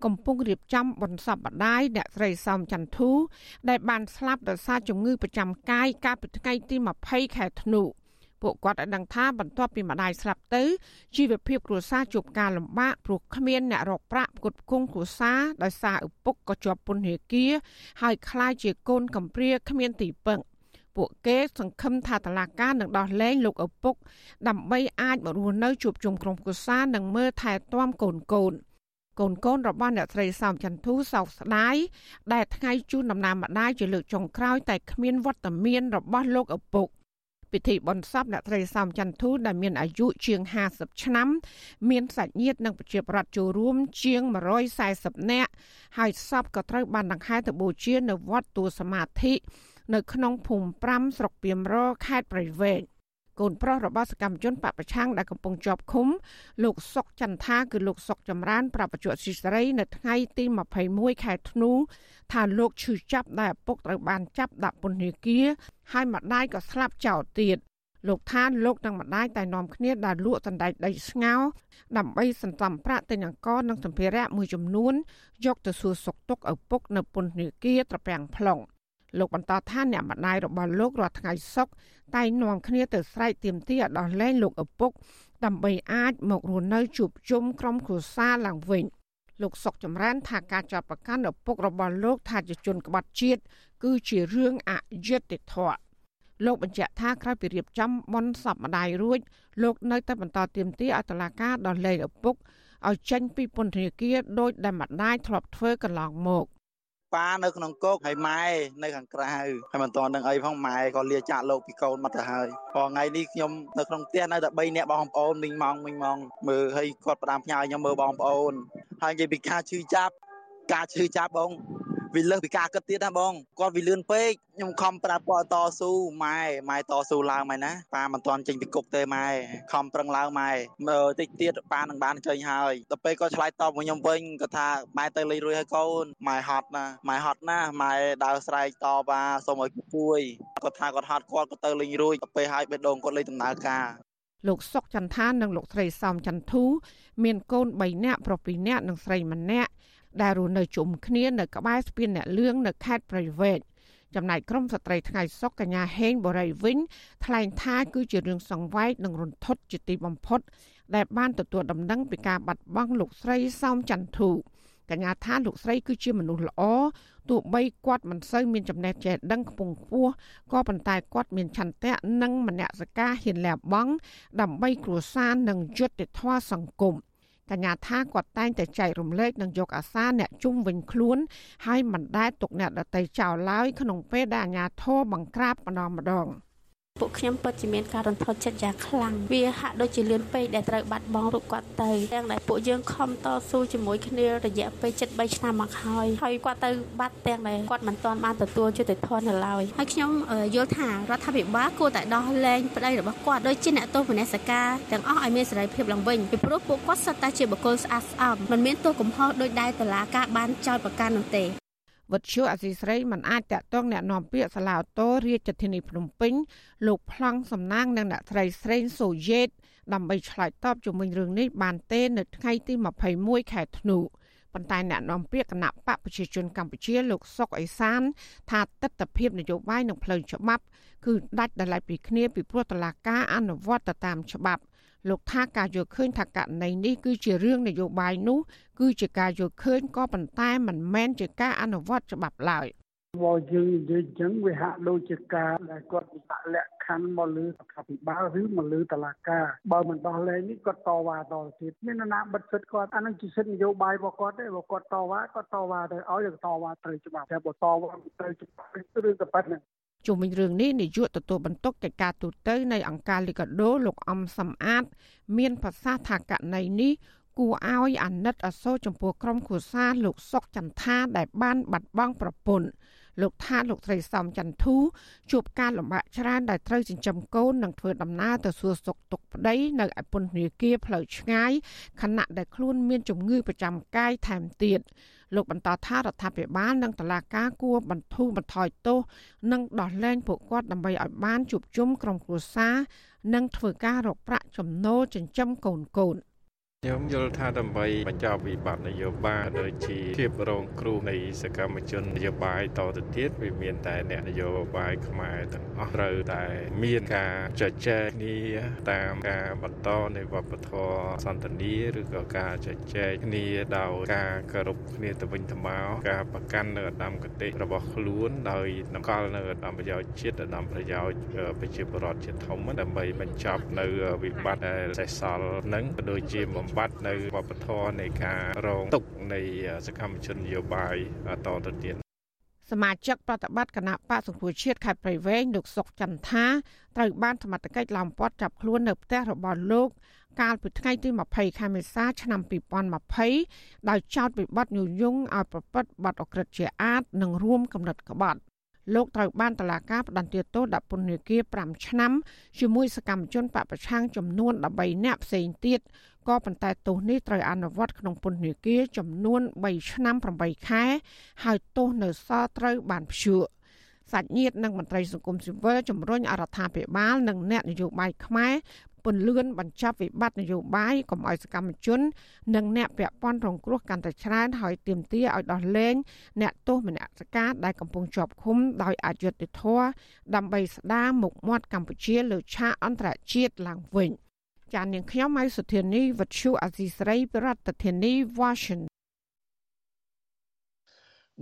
កំពុងរៀបចំបន្សពបដាយអ្នកស្រីសោមចន្ទធូ ដែលបានស្លាប់ដោយសារជំងឺប្រចាំកាយកាលពីថ្ងៃទី20ខែធ្នូពួកគាត់បានដឹងថាបន្ទាប់ពីម្ដាយស្លាប់ទៅជីវភាពគ្រួសារជួបការលំបាកព្រោះគ្មានអ្នករកប្រាក់ផ្គត់ផ្គង់គ្រួសារដោយសារឪពុកក៏ជាប់ពន្ធនាគារហើយខ្លាចជាកូនកំព្រាគ្មានទីពឹង ពួកគេសង្ឃឹមថាតឡាការនឹងដោះលែងលោកឪពុក ដើម្បីអាចមករស់នៅជួបជុំក្រុមគ្រួសារនិងមើលថែទាំកូនកូនកូនកូនរបស់អ្នកស្រីសោមចន្ទធូសោកស្ដាយដែលថ្ងៃជូនដំណើរម្ដាយជាលើកចុងក្រោយតែគ្មានវត្តមានរបស់លោកឪពុកពិធីបុណ្យសពអ្នកត្រីសំចន្ទធូដែលមានអាយុជាង50ឆ្នាំ មានសាច់ញាតិនិងប្រជាប្រដ្ឋចូលរួមជាង140នាក់ហើយសពក៏ត្រូវបានដង្ហែទៅបូជានៅវត្តទូសមាធិ នៅក្នុងភូមិ5ស្រុកពីមរខេត្តព្រៃវែងកូនប្រុសរបស់សកម្មជនបពប្រឆាំងដែលកំពុងជាប់ឃុំលោកសុកចន្ទថាគឺលោកសុកចម្រើនប្រាប់បច្ចុប្បន្នស៊ីសេរីនៅថ្ងៃទី21ខែធ្នូថាលោកឈឺចាប់ដែលឪពុកត្រូវបានចាប់ដាក់ពន្ធនាគារហើយម្ដាយក៏ស្លាប់ចោលទៀតលោកថាលោកនិងម្ដាយតែនាំគ្នាដើរលក់សណ្ដែកដីស្ងោដើម្បីសន្សំប្រាក់ទិញអង្ករនិងសម្ភារៈមួយចំនួនយកទៅសួរសុខទុក្ខឪពុកនៅពន្ធនាគារត្រពាំង plong លោកបន្តថាអ្នកម្ដាយរបស់លោករាល់ថ្ងៃសុកតែនាំគ្នាទៅស្រែកទាមទារឲ្យដោះលែងលោកឪពុកដើម្បីអាចមករស់នៅជួបជុំក្រុមគ្រួសារឡើងវិញលោកសុកចម្រើនថាការចាប់ប្រកាន់ឪពុករបស់លោកថាជាជនក្បត់ជាតិគឺជារឿងអយុត្តិធម៌លោកបញ្ជាក់ថាក្រោយពីរៀបចំបន់សពម្ដាយរួចលោកនៅតែបន្តទៀមទាឲ្យតុលាការដោះលែងឪពុកឲ្យចេញពីពន្ធនាគារដោយដែលម្ដាយធ្លាប់ធ្វើកន្លងមក ប៉ានៅក្នុងគោកហើយម៉ែនៅខាងក្រៅហើយមិនទាន់នឹងអីផងម៉ែក៏លាចាក់លោកពីកូនមកទៅហើយព្រោះថ្ងៃនេះខ្ញុំនៅក្នុងផ្ទះនៅតែ3នាក់បងប្អូនមីងម៉ងមីងម៉ងមើលហើយគាត់ផ្ដាំផ្ញើខ្ញុំមើលបងប្អូនហើយនិយាយពីការឈឺចាប់ការឈឺចាប់បង វាលើសពីការគិតទៀតណាបងគាត់វាលឿនពេកខ្ញុំខំប្រាប់គាត់តស៊ូម៉ែម៉ែតស៊ូឡើងម៉ែណាប៉ាមិនទាន់ចេញពីគុកទេម៉ែខំប្រឹងឡើងម៉ែមើលតិចទៀតប៉ានឹងបានចេញហើយដល់ពេលគាត់ឆ្លើយតបមកខ្ញុំវិញគាត់ថាម៉ែទៅលេងរួយហើយកូនម៉ែហត់ណាម៉ែហត់ណាម៉ែដើរស្រែកតបថាសូមឲ្យជួយគាត់ថាគាត់ហត់គាត់ក៏ទៅលេងរួយដល់ពេលហើយបេះដូងគាត់លេងដំណើរការលោកសុកចន្ទថានិងលោកស្រីសំចន្ទធូមានកូន3នាក់ប្រុស2នាក់និងស្រី1នាក់ ដែលរស់នៅជុំគ្នានៅក្បែរស្ពានអ្នកលឿងនៅខេត្តព្រៃវែងចំណែកក្រមស្ត្រីថ្ងៃសុកកញ្ញាហេងបរិយវិញថ្លែងថាគឺជារឿងសង្វែកនិងរន្ធត់ជាទីបំផុត ដែលបានទទួលដំណឹងពីការបាត់បង់លោកស្រីសោមចន្ទធូកញ្ញាថាលោកស្រីគឺជាមនុស្សល្អទោះបីគាត់មិនសូវមានចំណេះចេះដឹងខ្ពង់ខ្ពស់ក៏ប៉ុន្តែគាត់មានឆន្ទៈនិងមនសិការហ៊ានលះបង់ដើម្បីគ្រួសារនិងយុត្តិធម៌សង្គម កញ្ញាថាគាត់តែងតែចែករំលែកនិងយកអាសាអ្នកជុំវិញខ្លួនហើយមិនដែលទុកអ្នកដតីចោលឡើយក្នុងពេលដែលអាញាធរបង្ក្រាបម្ដងម្ដង។ ពួកខ្ញុំពិតជាមានការរន្ធត់ចិត្តយ៉ាងខ្លាំងវាហាក់ដូចជាលឿនពេកដែលត្រូវបាត់បង់រូបគាត់ទៅទាំងដែលពួកយើងខំតស៊ូជាមួយគ្នារយៈពេល73ឆ្នាំមកហើយហើយគាត់ទៅបាត់ទាំងដែលគាត់មិនទាន់បានទទួលយុត្តិធម៌នៅឡើយហើយខ្ញុំយល់ថារដ្ឋាភិបាលគួរតែដោះលែងប្តីរបស់គាត់ដូចជាអ្នកទោសមនសិការទាំងអស់ឲ្យមានសេរីភាពឡើងវិញពីព្រោះពួកគាត់សុទ្ធតែជាបុគ្គលស្អាតស្អំមិនមានទោសកំហុសដោយដែលតុលាការបានចោទប្រកាន់នោះទេ វត្តឈូអសីស្រីមិនអាចតាក់ទងแนะនាំពាក្យសាឡាតូរាជធានីភ្នំពេញលោកប្លង់សំណាងនិងអ្នកស្រីស្រេងសូយេតដើម្បីឆ្លើយតបជំវិញរឿងនេះបានទេនៅថ្ងៃទី21ខែធ្នូប៉ុន្តែអ្នកនាំពាក្យគណៈបកប្រជាជនកម្ពុជាលោកសុកអេសាន ថាទស្សនវិជ្ជានយោបាយនិងផ្លូវច្បាប់គឺដាច់ដោយឡែកពីគ្នាពីព្រោះតឡាការអនុវត្តទៅតាមច្បាប់ លោកថាការយល់ឃើញថាករណីនេះគឺជារឿងនយោបាយនោះគឺជាការយល់ឃើញក៏ប៉ុន្តែមិនមែនជាការអនុវត្តច្បាប់ឡើយបើយើងនិយាយចឹងវាហាក់ដូចជាការដែលគាត់វិបាកលក្ខខណ្ឌមកលើរដ្ឋាភិបាលឬមកលើតឡាការបើមិនដោះលែងនេះគាត់តវ៉ាតទៅទៀតមានណាបិទសិទ្ធគាត់អានឹងជាសិទ្ធិនយោបាយរបស់គាត់ទេបើគាត់តវ៉ាគាត់តវ៉ាទៅឲ្យតវ៉ាត្រូវច្បាប់តែបើតវ៉ាត្រូវច្បាប់ឬក៏ប៉ុណ្្នឹង ជុំវិញរឿងនេះនាយកទទួលបន្ទុកកិច្ចការទូតនៃអង្គការលីកាដូលោកអំសំអាត មានប្រសាសន៍ថាករណីនេះគួរឲ្យអាណិតអាសូរចំពោះក្រុមគ្រួសារលោកសុកចន្ទថាដែលបានបាត់បង់ប្រពន្ធលោកថាលោកស្រីសំចន្ទធូជួបការលំបាកច្រើនដែលត្រូវចិញ្ចឹមកូននិងធ្វើដំណើរទៅសួរសុខទុក្ខប្តីនៅឯពន្ធនាគារផ្លូវឆ្ងាយខណៈដែលខ្លួនមានជំងឺប្រចាំកាយថែមទៀត លោកបន្តថារដ្ឋាភិបាលនិងតុលាការគួរបន្ធូរបន្ថយទោសនិងដោះលែងពួកគាត់ដើម្បីឲ្យបានជួបជុំក្រុមគ្រួសារនិងធ្វើការរកប្រាក់ចំណូលចិញ្ចឹមកូនកូន ខ្ញុំយល់ថាដើម្បីបញ្ចប់វិបត្តិនយោបាយដូចជាភាពរងគ្រោះនៃសកម្មជននយោបាយតទៅទៀតវាមានតែអ្នកនយោបាយខ្មែរទាំងអស់ត្រូវតែមានការចែកចែកគ្នាតាមការបន្តនៃវប្បធម៌សន្តានាឬក៏ការចែកចែកគ្នាដោយការគោរពគ្នាទៅវិញទៅមកការប្រកាន់នៅឧត្តមគតិរបស់ខ្លួនដោយតម្កល់នៅឧត្តមប្រយោជន៍ជាតិឧត្តមប្រយោជន៍ប្រជាពលរដ្ឋជាធំដើម្បីបញ្ចប់នៅវិបត្តិដែលសេសសល់នឹងដូចជាបំបត្តិនៅវប្បធម៌នៃការរងទុកនៃសកម្មជននយោបាយតទៅទៀតសមាជិកប្រតិបត្តិគណៈបកសង្គ្រោះជាតិខេត្តព្រៃវែងលោកសុកចន្ទថាត្រូវបានសមត្ថកិច្ចឡោមព័ទ្ធចាប់ខ្លួននៅផ្ទះរបស់លោក កាលពីថ្ងៃទី20ខែមេសាឆ្នាំ2020ដោយចោទពីបទញុយយងឲ្យប្រព្រឹត្តបទអក្រិតជាអាតនិងរួមកំណត់ក្បត់លោកត្រូវបានតឡាការផ្តន្ទាទោសដាក់ពន្ធនាគារ5ឆ្នាំជាមួយសកម្មជនបពប្រឆាំងចំនួន13នាក់ផ្សេងទៀត ក៏ប៉ុន្តែទោសនេះត្រូវអនុវត្តក្នុងពន្ធនាគារចំនួន3ឆ្នាំ8ខែ ហើយទោសនៅសល់ត្រូវបានព្យួរសាច់ញាតិនិងមន្ត្រីសង្គមស៊ីវិលជំរុញអរដ្ឋាភិបាលនិងអ្នកនយោបាយខ្មែរពន្លឿនបញ្ចប់វិបត្តិនយោបាយកុំឲ្យសកម្មជន និងអ្នកពាក់ព័ន្ធរងគ្រោះកាន់តែច្រើនហើយទាមទារឲ្យដោះលែងអ្នកទោសមនសិការដែលកំពុងជាប់ឃុំដោយអយុត្តិធម៌ដើម្បីស្ដារមុខមាត់កម្ពុជាលើឆាកអន្តរជាតិឡើងវិញ។ ចាននាងខ្ញុំម៉ៃសុធានីវັດឈូអាស៊ីស្រីប្រធានាធិបតី Washington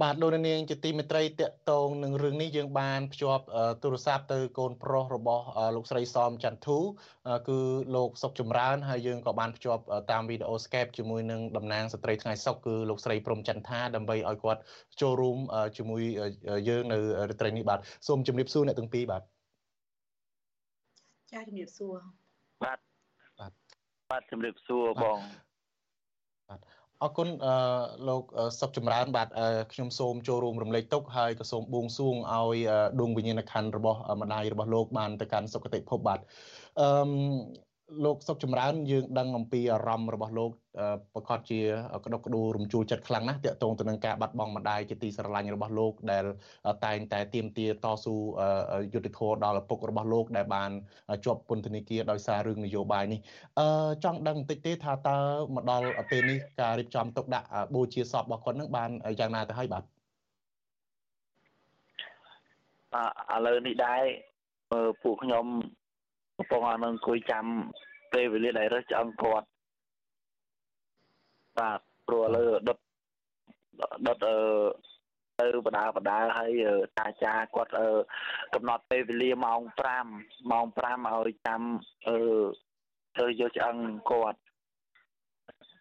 បាទលោកនាងជាទីមេត្រីតកតងនឹងរឿងនេះយើងបានភ្ជាប់ទូរស័ព្ទទៅកូនប្រុសរបស់លោកស្រីសមចន្ទធូគឺលោកសុកចម្រើនហើយយើងក៏បានភ្ជាប់តាមវីដេអូ Skype ជាមួយនឹងតំណាងស្ត្រីថ្ងៃសុកគឺលោកស្រីព្រំចន្ទថាដើម្បីឲ្យគាត់ចូលរួមជាមួយយើងនៅរាត្រីនេះបាទសូមជម្រាបសួរអ្នកទាំងពីរបាទចាជំរាបសួរបាទ បាទជំរាបសួរបងបាទអរគុណអឺលោកសុកចម្រើនបាទខ្ញុំសូមចូលរួមរំលែកទុកហើយក៏សូមបួងសួងឲ្យដួងវិញ្ញាណក្ខន្ធរបស់ម្ដាយរបស់លោកបានទៅកាន់សុគតិភពបាទអឺ លោកសុកចម្រើនយើងដឹងអំពីអារម្មណ៍របស់លោកប្រកាសជាក្តុកក្តួលរំជួលចិត្តខ្លាំងណាស់តាក់ទងទៅនឹងការបាត់បង់ម្ដាយជាទីស្រឡាញ់របស់លោកដែលតែងតែទៀមទាតស៊ូយុទ្ធធរដល់ឪពុករបស់លោកដែលបានជាប់ពន្ធនាគារដោយសាររឿងនយោបាយនេះអឺចង់ដឹងបន្តិចទេថាតើមកដល់ពេលនេះការរៀបចំទុកដាក់បូជាសពរបស់គាត់នឹងបានយ៉ាងណាទៅហើយបាទឥឡូវនេះដែរពួកខ្ញុំ កំពុងឲ្យនៅអង្គុយចាំពេលវេលាដែលរើសឆ្អឹងគាត់បាទព្រោះឥឡូវដុតដុតអឺទៅបដាបដាហើយតាចាគាត់កំណត់ពេលវេលាម៉ោង5ម៉ោង5ឲ្យចាំអឺទៅយកឆ្អឹងគាត់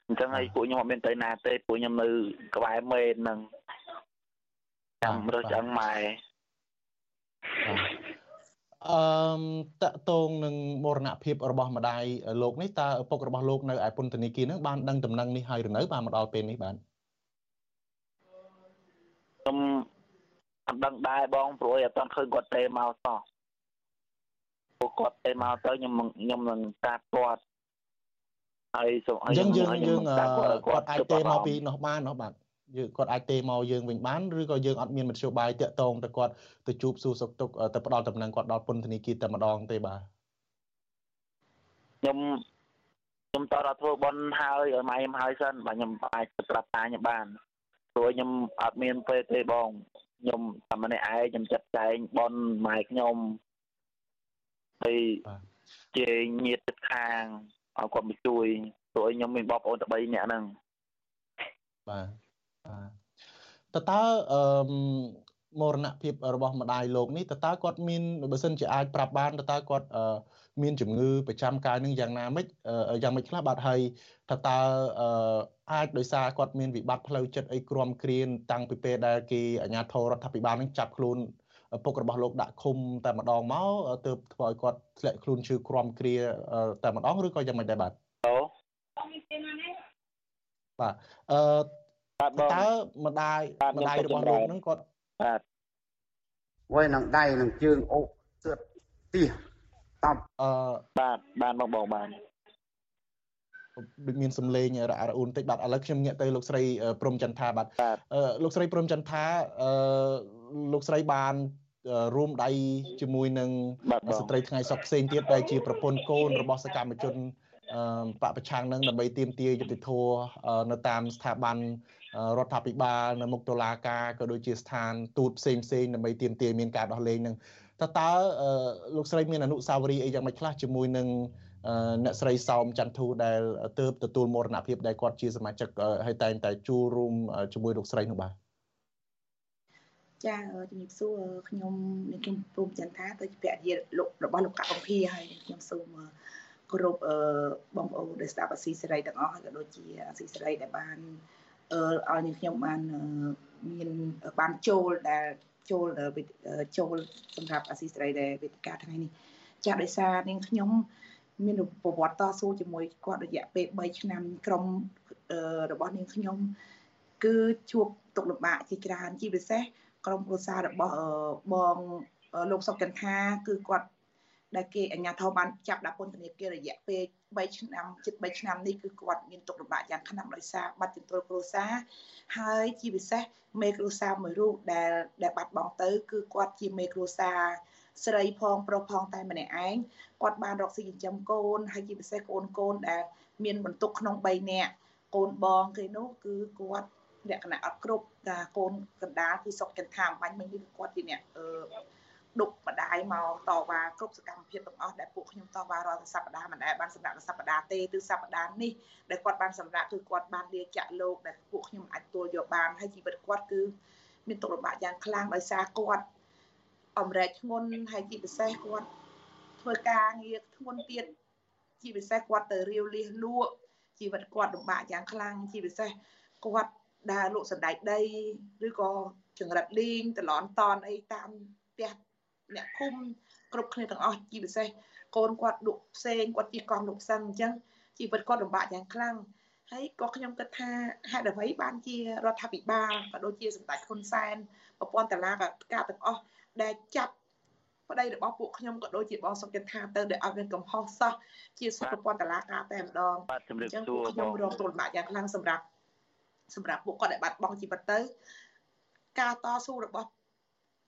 អញ្ចឹងហើយពួកខ្ញុំអត់មានទៅណាទេពួកខ្ញុំនៅក្បែរមេនហ្នឹងចាំរើសឆ្អឹងម៉ែ អឺតកតងនឹងមរណភាពរបស់ម្ដាយលោកនេះតើឪពុករបស់លោកនៅឯពន្ធនាគារនឹងបានដឹងដំណឹងនេះហើយឬនៅបានមកដល់ពេលនេះបានខ្ញុំអត់ដឹងដែរបងព្រោះអត់ទាន់ឃើញគាត់ទេមកសោះពួកគាត់ទេមកទៅខ្ញុំខ្ញុំនឹងតាមគាត់ហើយសូមឲ្យយើងយើងយើងគាត់អាចទេមកពីនោះបាននោះបាទ យើងគាត់អាចទេមកយើងវិញបានឬក៏យើងអត់មានមធ្យោបាយតាក់ទងទៅគាត់ទៅជួបសួរសុខទុក្ខទៅផ្ដល់តំណែងគាត់ដល់ពន្ធនាគារតែម្ដងទេបាទខ្ញុំខ្ញុំតរធ្វើបន់ហើយឲ្យម៉ែខ្ញុំហើយសិនបាទខ្ញុំអាចទៅប្រាប់តាខ្ញុំបានព្រោះខ្ញុំអត់មានពេលទេបងខ្ញុំតែម្នាក់ឯងខ្ញុំចាត់ចែងបន់ម៉ែខ្ញុំហើយជាញាតិទឹកខាងឲ្យគាត់មកជួយព្រោះខ្ញុំមានបងប្អូនតែ3នាក់ហ្នឹងបាទ បាទតើតើអឺមរណភាពរបស់ម្ដាយលោកនេះតើតើគាត់មានបើសិនជាអាចប្រាប់បានតើតើគាត់មានជំងឺប្រចាំកាយនឹងយ៉ាងណាមិចយ៉ាងម៉េចខ្លះបាទហើយតើតើអាចដោយសារគាត់មានវិបត្តិផ្លូវចិត្តអីក្រំគ្រានតាំងពីពេលដែលគេអាជ្ញាធររដ្ឋាភិបាលនឹងចាប់ខ្លួនពុករបស់លោកដាក់ឃុំតែម្ដងមកទើបធ្វើឲ្យគាត់ធ្លាក់ខ្លួនឈឺក្រំគ្រាតែម្ដងឬក៏យ៉ាងម៉េចដែរបាទអូបាទអឺ តើម្ដាយម្ដាយរបស់លោកហ្នឹងគាត់បាទវ៉ៃនឹងដៃនឹងជើងអូទឿតទៀសតប់អឺបាទបានបងបងបានដូចមានសំឡេងរអាក់រអួនតិចបាទឥឡូវខ្ញុំងាកទៅលោកស្រីព្រំចន្ទថាបាទលោកស្រីព្រំចន្ទថាអឺលោកស្រីបានរួមដៃជាមួយនឹងស្ត្រីថ្ងៃសុកផ្សេងទៀតដែលជាប្រពន្ធកូនរបស់សកម្មជនបពប្រឆាំងនឹងដើម្បីទាមទារយុត្តិធម៌នៅតាមស្ថាប័ន រដ្ឋាភិបាលនៅមុខតុលាការក៏ដូចជាស្ថានទូតផ្សេងផ្សេងដើម្បីទាមទារមានការដោះលែងនឹងតើតើលោកស្រីមានអនុស្សាវរីយ៍អីយ៉ាងម៉េចខ្លះជាមួយនឹងអ្នកស្រីសោមចន្ទធូដែលទើបទទួលមរណភាពដែលគាត់ជាសមាជិកហើយតែងតែជួបរួមជាមួយលោកស្រីនោះបាទចាជំរាបសួរខ្ញុំនាងខ្ញុំព្រមចន្ទថាទៅជាភរិយាលោករបស់លោកកកំភីហើយខ្ញុំសូមគោរពបងប្អូនដែលស្ដាប់អាស៊ីសេរីទាំងអស់ហើយក៏ដូចជាអាស៊ីសេរីដែលបាន ឲ្យនាងខ្ញុំបានមានបានចូលដែលចូលចូលសម្រាប់អាស៊ីសេរីដែលវេទិកាថ្ងៃនេះចាដោយសារនាងខ្ញុំមានប្រវត្តិតស៊ូជាមួយគាត់រយៈពេល3ឆ្នាំក្រុមរបស់នាងខ្ញុំ គឺជួបទុកលំបាកជាច្រើនជាពិសេសក្រុមគ្រួសាររបស់បងលោកសុកចន្ទថាគឺគាត់ដែលគេអាជ្ញាធរបានចាប់ដាក់ពន្ធនាគាររយៈពេល 3ឆ្នាំជិត3ឆ្នាំនេះគឺគាត់មានទុកលំបាកយ៉ាងខ្លាំងដោយសារបាត់ចន្ទុលគ្រួសារហើយជាពិសេសមេគ្រួសារមួយរូបដែលដែលបាត់បង់ទៅ គឺគាត់ជាមេគ្រួសារស្រីផងប្រុសផងតែម្នាក់ឯងគាត់បានរកស៊ីចិញ្ចឹមកូនហើយជាពិសេសកូនកូនដែលមានបន្ទុកក្នុង3នាក់កូនបងគេនោះគឺគាត់លក្ខណៈអត់គ្រប់តាកូនកណ្ដាលគឺសុកចន្ទថាអំបញ្ញមិញនេះគាត់ជាអ្នកអឺ ដុកម្ដាយមកតវ៉ាគ្រប់សកម្មភាពទាំងអស់ដែលពួកខ្ញុំតវ៉ារាល់សប្ដាហ៍មិនដែលបានសម្រាប់សប្ដាហ៍ទេគឺសប្ដាហ៍នេះដែលគាត់បានសម្រាប់គឺគាត់បានលាចាក់លោកដែលពួកខ្ញុំអាចទួលយកបានហើយជីវិតគាត់គឺមានទុក្ខលំបាកយ៉ាងខ្លាំងដោយសារគាត់អំរែកធ្ងន់ហើយជាពិសេសគាត់ធ្វើការងារធ្ងន់ទៀតជាពិសេសគាត់ទៅរាវលះលក់ជីវិតគាត់លំបាកយ៉ាងខ្លាំងជាពិសេសគាត់ដើរលក់សណ្ដែកដីឬក៏ចង្រិតលីងតឡនតនអីតាមផ្ទះ អ្នកភូមិគ្រប់គ្នាទាំងអស់ជាពិសេសកូនគាត់លក់ផ្សេងគាត់ជិះកង់លក់ផ្សឹងអញ្ចឹងជីវិតគាត់លំបាកយ៉ាងខ្លាំងហើយក៏ខ្ញុំគិតថាហេតុអ្វីបានជារដ្ឋាភិបាលក៏ដូចជាសម្ដេចហ៊ុនសែនប្រព័ន្ធតារាការទាំងអស់ដែលចាប់ប្តីរបស់ពួកខ្ញុំក៏ដូចជាបងសុកចិត្តថាទៅដែលអត់មានកំហុសសោះជាសុខប្រព័ន្ធតារាការតែម្ដងអញ្ចឹងពួកខ្ញុំរងទោសលំបាកយ៉ាងខ្លាំងសម្រាប់សម្រាប់ពួកគាត់ដែលបាត់បង់ជីវិតទៅការតស៊ូរបស់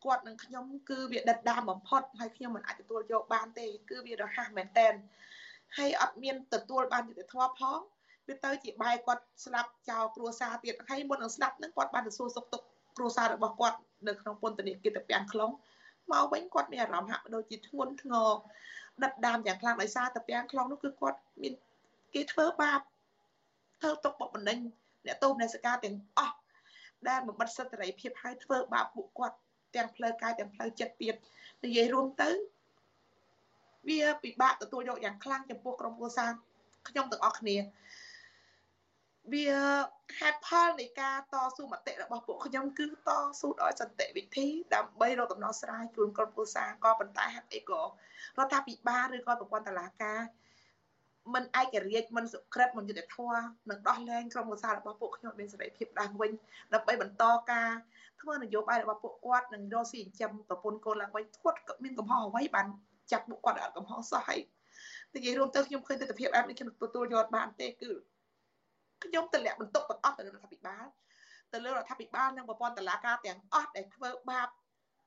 គាត់នឹងខ្ញុំគឺវាដិតដាមបំផុតហើយខ្ញុំមិនអាចទទួលយកបានទេគឺវារហ័សមែនតែនហើយអត់មានទទួលបានយុត្តិធម៌ផងវាទៅជាបែកគាត់ស្លាប់ចោលគ្រួសារទៀតហើយមុននឹងស្លាប់នឹងគាត់បានទៅសួរសុខទុក្ខគ្រួសាររបស់គាត់នៅក្នុងពន្ធនាគារតាពាំងខ្លងមកវិញគាត់មានអារម្មណ៍ហាក់ដូចជាធ្ងន់ធ្ងរដិតដាមយ៉ាងខ្លាំងដោយសារតាពាំងខ្លងនោះគឺគាត់មានគេធ្វើបាបធ្វើទុកបុកម្នេញអ្នកទោសអ្នកសកាទាំងអស់ដែលបំបត្តិសិទ្ធិសេរីភាពហើយធ្វើបាបពួកគាត់ ទាំងផ្លូវកាយទាំងផ្លូវចិត្តទៀតនិយាយរួមទៅ វាពិបាកទទួលយកយ៉ាងខ្លាំងចំពោះក្រុមគ្រួសារខ្ញុំទាំងអស់គ្នាវាហេតុផលនៃការតស៊ូមតិរបស់ពួកខ្ញុំគឺតស៊ូដោយសន្តិវិធីដើម្បីរកដំណោះស្រាយជូនក្រុមគ្រួសារក៏ប៉ុន្តែហេតុអីក៏រដ្ឋាភិបាលឬក៏ប្រព័ន្ធតុលាការ មិនឯករាជ្យមិនសុក្រិតមិនយុត្តិធម៌នឹងដោះលែងក្រុមគ្រួសាររបស់ពួកខ្ញុំមានសេរីភាពឡើងវិញដើម្បីបន្តការធ្វើនយោបាយរបស់ពួកគាត់នឹងរកស៊ីចិញ្ចឹមប្រពន្ធកូនឡើងវិញគាត់ក៏មានកំហុសអ្វីបានចាប់ពួកគាត់អត់កំហុសសោះហើយនិយាយរួមទៅខ្ញុំឃើញទស្សនវិជ្ជាបែបនេះខ្ញុំទទួលយកបានទេគឺខ្ញុំទម្លាក់បន្ទុកទាំងអស់ទៅរដ្ឋាភិបាលទៅលើរដ្ឋាភិបាលនិងប្រព័ន្ធតុលាការទាំងអស់ដែលធ្វើបាប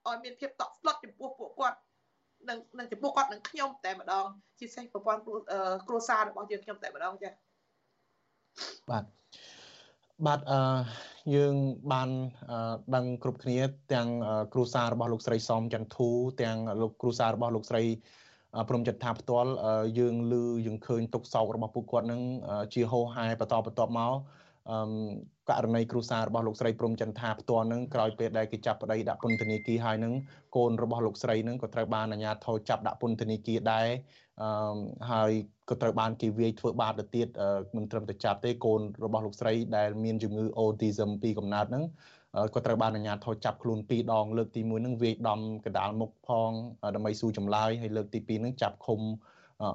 ឲ្យមានភាពតក់ស្លុតចំពោះពួកគាត់ នឹងនឹងចំពោះគាត់នឹងខ្ញុំតែម្ដងជាពិសេសប្រព័ន្ធគ្រួសាររបស់យើងខ្ញុំតែម្ដងចា៎បាទបាទអឺយើងបានដឹងគ្រប់គ្នាទាំងគ្រូសារបស់លោកស្រីសំចន្ទធូទាំងលោកគ្រូសារបស់លោកស្រីព្រមចិត្តថាផ្ទាល់យើងឮយើងឃើញទុកសោករបស់ពួកគាត់នឹងជាហោហែបន្តបន្តមកអឺ ករណីគ្រូសាររបស់លោកស្រីព្រំចន្ទថាផ្ទាល់នឹងក្រោយពេលដែលគេចាប់ប្តីដាក់ពន្ធនាគារហើយនឹងកូនរបស់លោកស្រីនឹងក៏ត្រូវបានអាជ្ញាធរចាប់ដាក់ពន្ធនាគារដែរអឺហើយក៏ត្រូវបានគេវាយធ្វើបាបទៅទៀតមិនត្រឹមតែចាប់ទេកូនរបស់លោកស្រីដែលមានជំងឺ autism ពីកំណើតហ្នឹងក៏ត្រូវបានអាជ្ញាធរចាប់ខ្លួនពីរដងលើកទី1ហ្នឹងវាយដំកដាលមុខផងដើម្បីសួរចម្លើយហើយលើកទី2ហ្នឹងចាប់ឃុំ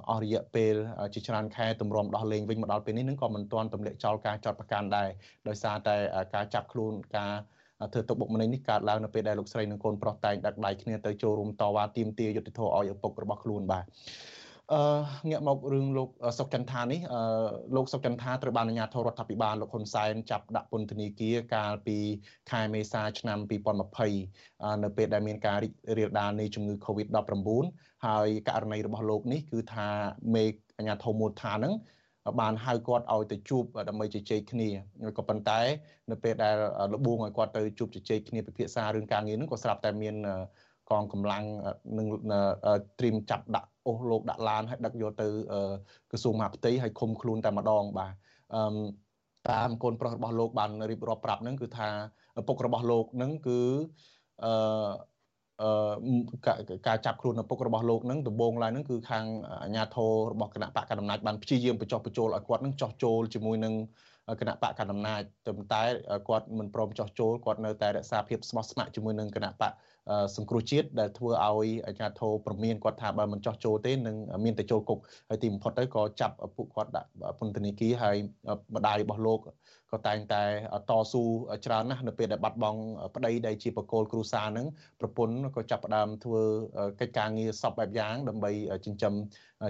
អស់រយៈពេលជាច្រើនខែទម្រាំដោះលែងវិញមកដល់ពេលនេះនឹងក៏មិនទាន់ទម្លាក់ចោលការចាត់ប្រកាន់ដែរដោយសារតែការចាប់ខ្លួនការធ្វើទុកបុកម្នេញនេះកើតឡើងនៅពេលដែលលោកស្រីនិងកូនប្រុសតែងដឹកដៃគ្នាទៅចូលរួមតវ៉ាទាមទារយុត្តិធម៌ឲ្យឪពុករបស់ខ្លួនបាទ អឺងាកមករឿងលោកសុកចន្ទថានេះអឺលោកសុកចន្ទថាត្រូវបានអាជ្ញាធររដ្ឋាភិបាលលោកហ៊ុនសែនចាប់ដាក់ពន្ធនាគារកាលពីខែមេសាឆ្នាំ2020នៅពេលដែលមានការរីករាលដាលនៃជំងឺ Covid-19 ហើយករណីរបស់លោកនេះគឺថាមេអាជ្ញាធរមូលដ្ឋានហ្នឹងបានហៅគាត់ឲ្យទៅជួបដើម្បីជជែកគ្នាក៏ប៉ុន្តែ នៅពេលដែលលបួងឲ្យគាត់ទៅជួបជជែកគ្នាពិភាក្សារឿងការងារហ្នឹងក៏ស្រាប់តែមានកងកម្លាំងនឹងត្រៀមចាប់ដាក់ អូសលោកដាក់ឡានហើយដឹកយកទៅក្រសួងមហាផ្ទៃហើយឃុំខ្លួនតែម្ដងបាទអឺតាមកូនប្រុសរបស់លោកបានរៀបរាប់ប្រាប់ហ្នឹងគឺថាឪពុករបស់លោកហ្នឹងគឺអឺអឺការចាប់ខ្លួនឪពុករបស់លោកនឹងដំបងឡើយនឹងគឺខាងអាជ្ញាធររបស់គណៈបកកណ្ដាលអំណាចបានព្យាយាមបញ្ចុះបញ្ចូលឲ្យគាត់នឹងចោះចូលជាមួយនឹងគណៈបកកណ្ដាលអំណាចតែគាត់មិនព្រមចោះចូលគាត់នៅតែរក្សាភាពស្មោះស្ម័គ្រជាមួយនឹងគណៈបក សង្គ្រោះជាតិដែលធ្វើឲ្យអាជ្ញាធរប្រមានគាត់ថាបើមិនចោះចូលទេនឹងមានតែចូលគុកហើយទីបំផុតទៅក៏ចាប់ពួកគាត់ដាក់ពន្ធនាគារហើយម្ដាយរបស់លោកក៏តែងតែតស៊ូច្រើនណាស់នៅពេលដែលបាត់បង់ប្តីដែលជាបកគោលគ្រួសារនឹងប្រពន្ធក៏ចាប់ផ្ដើមធ្វើកិច្ចការងារសពបែបយ៉ាងដើម្បីចិញ្ចឹម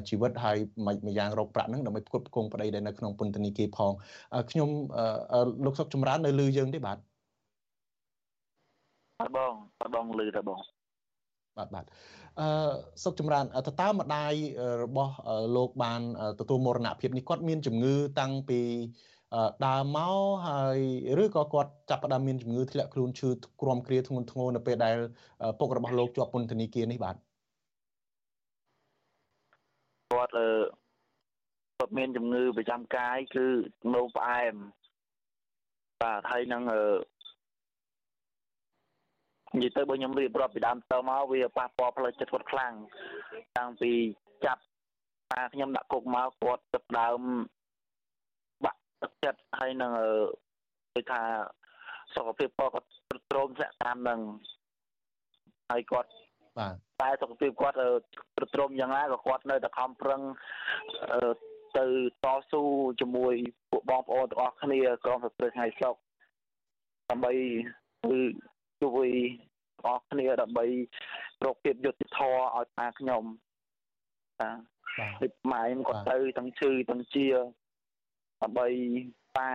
ជីវិតហើយមួយយ៉ាងរកប្រាក់នឹងដើម្បីផ្គត់ផ្គង់ប្តីដែលនៅក្នុងពន្ធនាគារផងខ្ញុំលោកសុកចម្រើននៅលឺយើងទេបាទ បាទបងបាទបងលឺតើបងបាទបាទអឺសុកចម្រើនតើតើម្ដាយរបស់លោកបានទទួលមរណភាពនេះគាត់មានជំងឺតាំងពីដើមមកហើយឬក៏គាត់ចាប់ផ្ដើមមានជំងឺធ្លាក់ខ្លួនឈឺក្រំគ្រាធ្ងន់ធ្ងរនៅពេលដែលពុករបស់លោកជាប់ពន្ធនាគារនេះបាទគាត់អឺគាត់មានជំងឺប្រចាំកាយគឺនោមផ្អែមបាទហើយនឹងអឺ និយាយទៅបើខ្ញុំរៀបរាប់ពីដើមតមកវាប៉ះពាល់ផ្លូវចិត្តគាត់ខ្លាំងតាំងពីចាប់តាខ្ញុំដាក់គុកមកគាត់ចាប់ដើមបាក់ទឹកចិត្តហើយនឹងដូចថាសុខភាពគាត់គាត់ទ្រោមស្នាក់តាមនឹងហើយគាត់បាទតែសុខភាពគាត់ប្រទ្រមយ៉ាងណាក៏គាត់នៅតែខំប្រឹងទៅតស៊ូជាមួយពួកបងប្អូនទាំងអស់គ្នាក្រុមស្ត្រីថ្ងៃសុកដើម្បីគឺជួយ អស់គ្នាដើម្បីរកភាពយុត្តិធម៌ឲ្យតាខ្ញុំបាទម៉ែខ្ញុំគាត់ទៅទាំងឈឺទាំងជាដើម្បីតា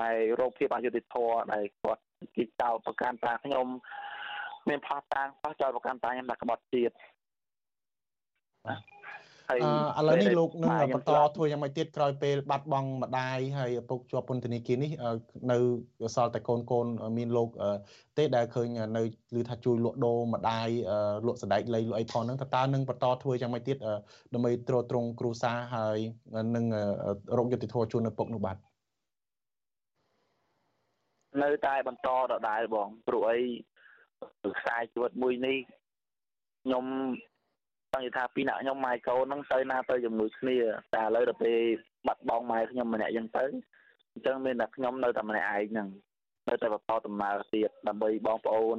ដែលរកភាពអយុត្តិធម៌ដែលគាត់គេចោលប្រកាន់តាខ្ញុំមានផោះតាំងផោះចោលប្រកាន់តាខ្ញុំដាក់ក្បត់ទៀតបាទ ហើយឥឡូវនេះលោកនឹងបន្តធ្វើយ៉ាងម៉េចទៀតក្រោយពេលបាត់បង់ម្ដាយហើយឪពុកជាប់ពន្ធនាគារនេះនៅសល់តែកូនកូនមានលោកទេដែលឃើញនៅឮថាជួយលក់ដូរម្ដាយលក់សណ្ដែកលៃលក់អីផងហ្នឹងតើតើនឹងបន្តធ្វើយ៉ាងម៉េចទៀតដើម្បីទ្រទ្រង់គ្រួសារហើយនឹងរកយុត្តិធម៌ជូនឪពុកនោះបាទនៅតែបន្តដដែលបងព្រោះអីខ្សែជីវិតមួយនេះខ្ញុំ ចង់និយាយថាពីអ្នកខ្ញុំម៉ែកូនហ្នឹងទៅណាទៅជាមួយគ្នាតែឥឡូវដល់ពេលបាត់បង់ម៉ែខ្ញុំម្នាក់អញ្ចឹងទៅអញ្ចឹងមានតែខ្ញុំនៅតែម្នាក់ឯងហ្នឹងនៅតែបន្តដំណើរទៀតដើម្បីបងប្អូន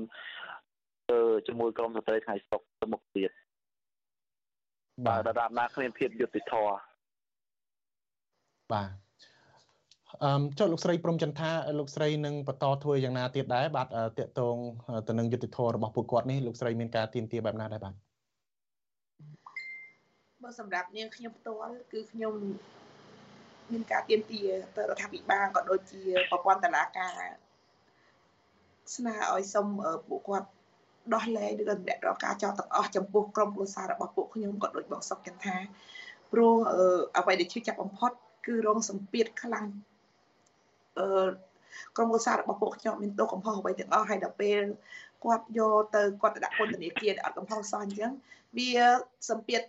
ទៅជាមួយក្រុមស្ត្រីថ្ងៃសុខទៅមុខទៀតបាទដល់ដល់ណាគ្មានភាពយុត្តិធម៌បាទអឺចុះលោកស្រីព្រំចន្ទថាលោកស្រីនឹងបន្តធ្វើយ៉ាងណាទៀតដែរបាទតកតងទៅនឹងយុត្តិធម៌របស់ពួកគាត់នេះលោកស្រីមានការទៀមទាបែបណាដែរបាទ បើសម្រាប់នាងខ្ញុំផ្ទាល់គឺខ្ញុំមានការទៀមទាទៅរដ្ឋាភិបាលក៏ដូចជាប្រព័ន្ធតុលាការស្នើឲ្យសុំពួកគាត់ដោះលែងឬក៏តម្លាក់រកការចោទទាំងអស់ចំពោះក្រុមគ្រួសាររបស់ពួកខ្ញុំក៏ដូចបងសុកចន្ទថាព្រោះអ្វីដែលឈឺចាប់បំផុតគឺរងសម្ពាធខ្លាំងអឺក្រុមគ្រួសាររបស់ពួកខ្ញុំមានទោសកំហុសអ្វីទាំងអស់ហើយដល់ពេលគាត់យកទៅគាត់ទៅដាក់ពន្ធនាគារអត់កំហុសសោះអញ្ចឹងវាសម្ពាធ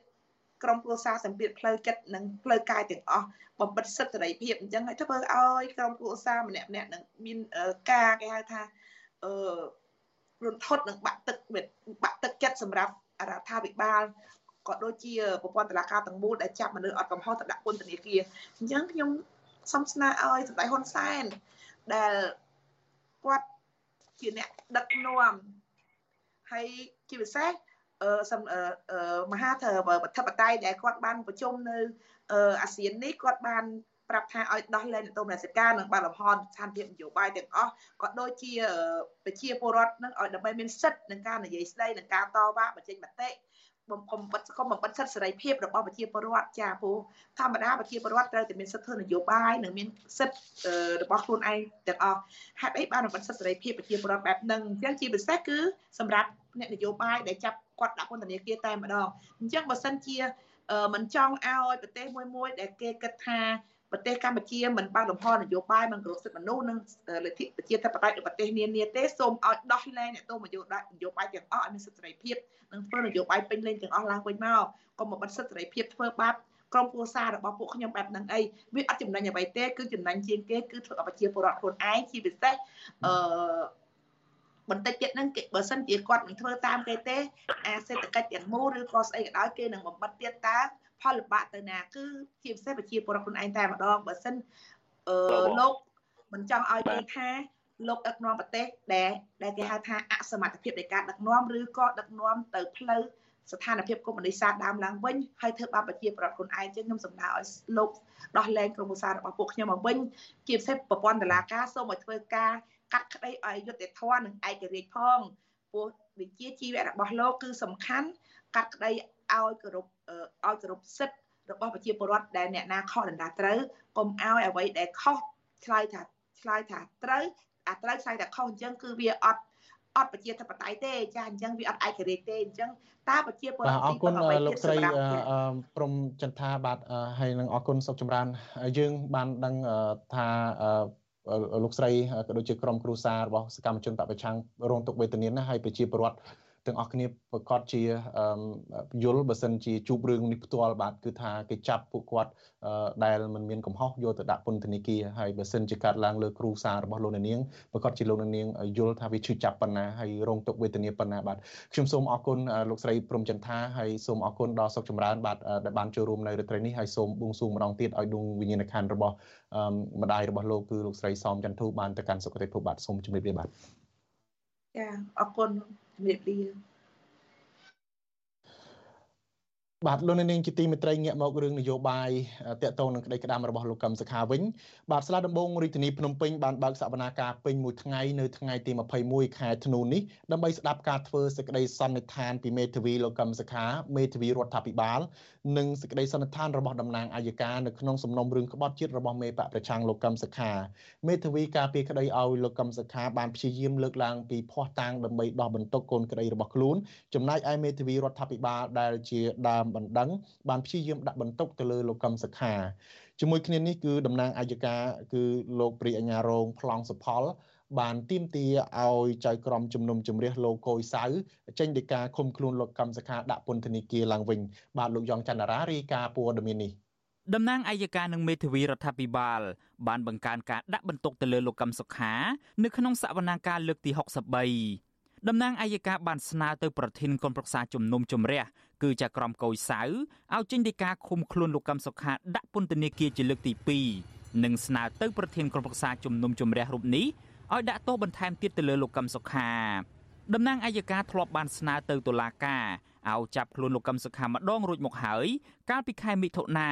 ក្រុមគ្រួសារសម្ពាធផ្លូវចិត្តនិងផ្លូវកាយទាំងអស់បំបិតសិទ្ធិសេរីភាពអញ្ចឹងហើយធ្វើឲ្យក្រុមគ្រួសារម្នាក់ម្នាក់នឹងមានការគេហៅថាអឺរន្ធត់និងបាក់ទឹកបាក់ទឹកចិត្តសម្រាប់រដ្ឋាភិបាលក៏ដូចជាប្រព័ន្ធតុលាការទាំងមូលដែលចាប់មនុស្សអត់កំហុសទៅដាក់ពន្ធនាគារអញ្ចឹងខ្ញុំសូមស្នើឲ្យសម្ដេចហ៊ុនសែនដែលគាត់ជាអ្នកដឹកនាំហើយជាពិសេសអឺ មហាធិបតេយ្យដែលគាត់បានប្រជុំនៅអាស៊ាននេះគាត់បានប្រាប់ថាឲ្យដោះលែងអ្នកទោសមនសិការនិងបានលំហនស្ថានភាពនយោបាយទាំងអស់ក៏ដូចជាប្រជាពលរដ្ឋនឹងឲ្យដើម្បីមានសិទ្ធិនឹងការនិយាយស្ដីនិងការតវ៉ាបញ្ចេញមតិបំកុំបិទកុំបំបិទសិទ្ធិសេរីភាពរបស់ប្រជាពលរដ្ឋចាព្រោះធម្មតាប្រជាពលរដ្ឋត្រូវតែមានសិទ្ធិធ្វើនយោបាយនិងមានសិទ្ធិរបស់ខ្លួនឯងទាំងអស់ហេតុអីបានបំបិទសិទ្ធិសេរីភាពប្រជាពលរដ្ឋបែបហ្នឹងអញ្ចឹងជាពិសេសគឺសម្រាប់អ្នកនយោបាយដែលចាប់ គាត់ដាក់ពន្ធនាគារតែម្ដងអញ្ចឹងបើសិនជាមិនចង់ឲ្យប្រទេសមួយមួយដែលគេគិតថាប្រទេសកម្ពុជាមិនបើកលំហនយោបាយមិនគោរពសិទ្ធិមនុស្សនិងលទ្ធិប្រជាធិបតេយ្យរបស់ប្រទេសនានាទេសូមឲ្យដោះលែងអ្នកទោសនយោបាយនយោបាយទាំងអស់ឲ្យមានសិទ្ធិសេរីភាពនិងធ្វើនយោបាយពេញលេញទាំងអស់ឡើងវិញមកកុំមកបិទសិទ្ធិសេរីភាពធ្វើបាបក្រុមគ្រួសាររបស់ពួកខ្ញុំបែបហ្នឹងអីវាអត់ចំណេញអ្វីទេគឺចំណេញជាងគេគឺធ្វើឲ្យប្រជាពលរដ្ឋខ្លួនឯងជាពិសេសអឺ បន្តិចទៀតហ្នឹងគេបើសិនជាគាត់មិនធ្វើតាមគេទេអាសេដ្ឋកិច្ចទាំងមូលឬក៏ស្អីក៏ដោយគេនឹងបំបត្តិទៀតតើផលលំបាកទៅណាគឺជាពិសេសប្រជាពលរដ្ឋខ្លួនឯងតែម្ដងបើសិនអឺលោកមិនចង់ឲ្យគេថាលោកដឹកនាំប្រទេសដែលដែលគេហៅថាអសមត្ថភាពនៃការដឹកនាំឬក៏ដឹកនាំទៅផ្លូវស្ថានភាពកុម្មុយនីសសាដើមឡើងវិញហើយធ្វើបាបប្រជាប្រដ្ឋខ្លួនឯងចឹងខ្ញុំសម្ដៅឲ្យលោកដោះលែងក្រុមឧស្សាហ៍របស់ពួកខ្ញុំមកវិញជាពិសេសប្រព័ន្ធតុលាការសូមឲ្យធ្វើការ កាត់ក្តីឲ្យយុត្តិធម៌និងឯករាជ្យផងព្រោះវិជាជីវៈរបស់លោកគឺសំខាន់កាត់ក្តីឲ្យគោរពឲ្យគោរពសិទ្ធិរបស់ប្រជាពលរដ្ឋដែលអ្នកណាខុសដណ្ដាត្រូវកុំឲ្យអ្វីដែលខុសឆ្លើយថាឆ្លើយថាត្រូវអាត្រូវឆ្លើយថាខុសអញ្ចឹងគឺវាអត់អត់ប្រជាធិបតេយ្យទេចាអញ្ចឹងវាអត់ឯករាជ្យទេអញ្ចឹងតើប្រជាពលរដ្ឋអរគុណលោកស្រីព្រំចន្ទាបាទហើយនឹងអរគុណសុកចម្រើនយើងបានដឹងថា លោកស្រីក៏ដូចជាក្រុមគ្រួសាររបស់សកម្មជនបពប្រឆាំងរងទុក្ខវេទនាណាហើយប្រជាពលរដ្ឋ ទាំងអស់គ្នាប្រកាសជាយល់បើសិនជាជួបរឿងនេះផ្ទាល់បាទគឺថាគេចាប់ពួកគាត់ដែលមិនមានកំហុសយកទៅដាក់ពន្ធនាគារហើយបើសិនជាកាត់ឡើងលើគ្រូសាររបស់លោកនាងប្រកាសជាលោកនាងយល់ថាវាឈឺចាប់ប៉ុណ្ណាហើយរងទុក្ខវេទនាប៉ុណ្ណាបាទខ្ញុំសូមអរគុណលោកស្រីព្រំចន្ទថាហើយសូមអរគុណដល់សុកចម្រើនបាទដែលបានចូលរួមនៅរាត្រីនេះហើយសូមបួងសួងម្ដងទៀតឲ្យដួងវិញ្ញាណក្ខន្ធរបស់ម្ដាយរបស់លោកគឺលោកស្រីសមចន្ទធូបានទៅកាន់សុគតិភពបាទសូមជម្រាបលាបាទ ចាអរគុណជំរាបលា បាទលោកនាងជាទីមេត្រីងាកមករឿងនយោបាយតកតងនឹងក្តីក្តាមរបស់លោកកឹមសុខាវិញបាទស្លាដំបងរាជធានីភ្នំពេញបានបើកសវនាការពេញមួយថ្ងៃនៅថ្ងៃទី21ខែធ្នូនេះដើម្បីស្ដាប់ការធ្វើសេចក្តីសន្និដ្ឋានពីមេធាវីលោកកឹមសុខាមេធាវីរដ្ឋាភិបាលនិងសេចក្តីសន្និដ្ឋានរបស់តំណាងអัยការនៅក្នុងសំណុំរឿងក្បត់ជាតិរបស់មេបកប្រឆាំងលោកកឹមសុខាមេធាវីការពីក្តីឲ្យលោកកឹមសុខាបានព្យាយាមលើកឡើងពីភ័ស្តុតាងដើម្បីដោះបន្ទុកកូនក្តីរបស់ខ្លួនចំណែកឯមេធាវីរដ្ឋាភិបាលដែលជាដើមបណ្ដឹងបានព្យាយាមដាក់បន្ទុកទៅលើលោកកឹមសុខាជាមួយគ្នានេះគឺតំណាងអាយកាគឺលោកព្រីអញ្ញារងប្លង់សុផល បានទៀមទាឲ្យចៅក្រមជំនុំជម្រះលោកកុយសៅចេញដីកាឃុំខ្លួនលោកកម្មសខាដាក់ពន្ធនាគារឡើងវិញបាទលោកយ៉ងច័ន្ទរារាយការណ៍ព័ត៌មាននេះតំណាងអัยការនិងមេធាវីរដ្ឋាភិបាលបានបង្កើនការដាក់បន្ទុកទៅលើលោកកឹមសុខា នៅក្នុងសវនាការលើកទី63តំណាងអัยការបានស្នើទៅប្រធានគណៈប្រឹក្សាជំនុំជម្រះ គឺចៅក្រមកុយសៅឲ្យចេញដីកាឃុំខ្លួនលោកកឹមសុខាដាក់ពន្ធនាគារជាលើកទី2និងស្នើទៅប្រធានក្រុមប្រឹក្សាជំនុំជម្រះរូបនេះឲ្យដាក់ទោសបន្ថែមទៀតទៅលើលោកកឹមសុខាតំណាងអัยការធ្លាប់បានស្នើទៅតុលាការឲ្យចាប់ខ្លួនលោកកឹមសុខាម្ដងរួចមកហើយកាលពីខែមិថុនា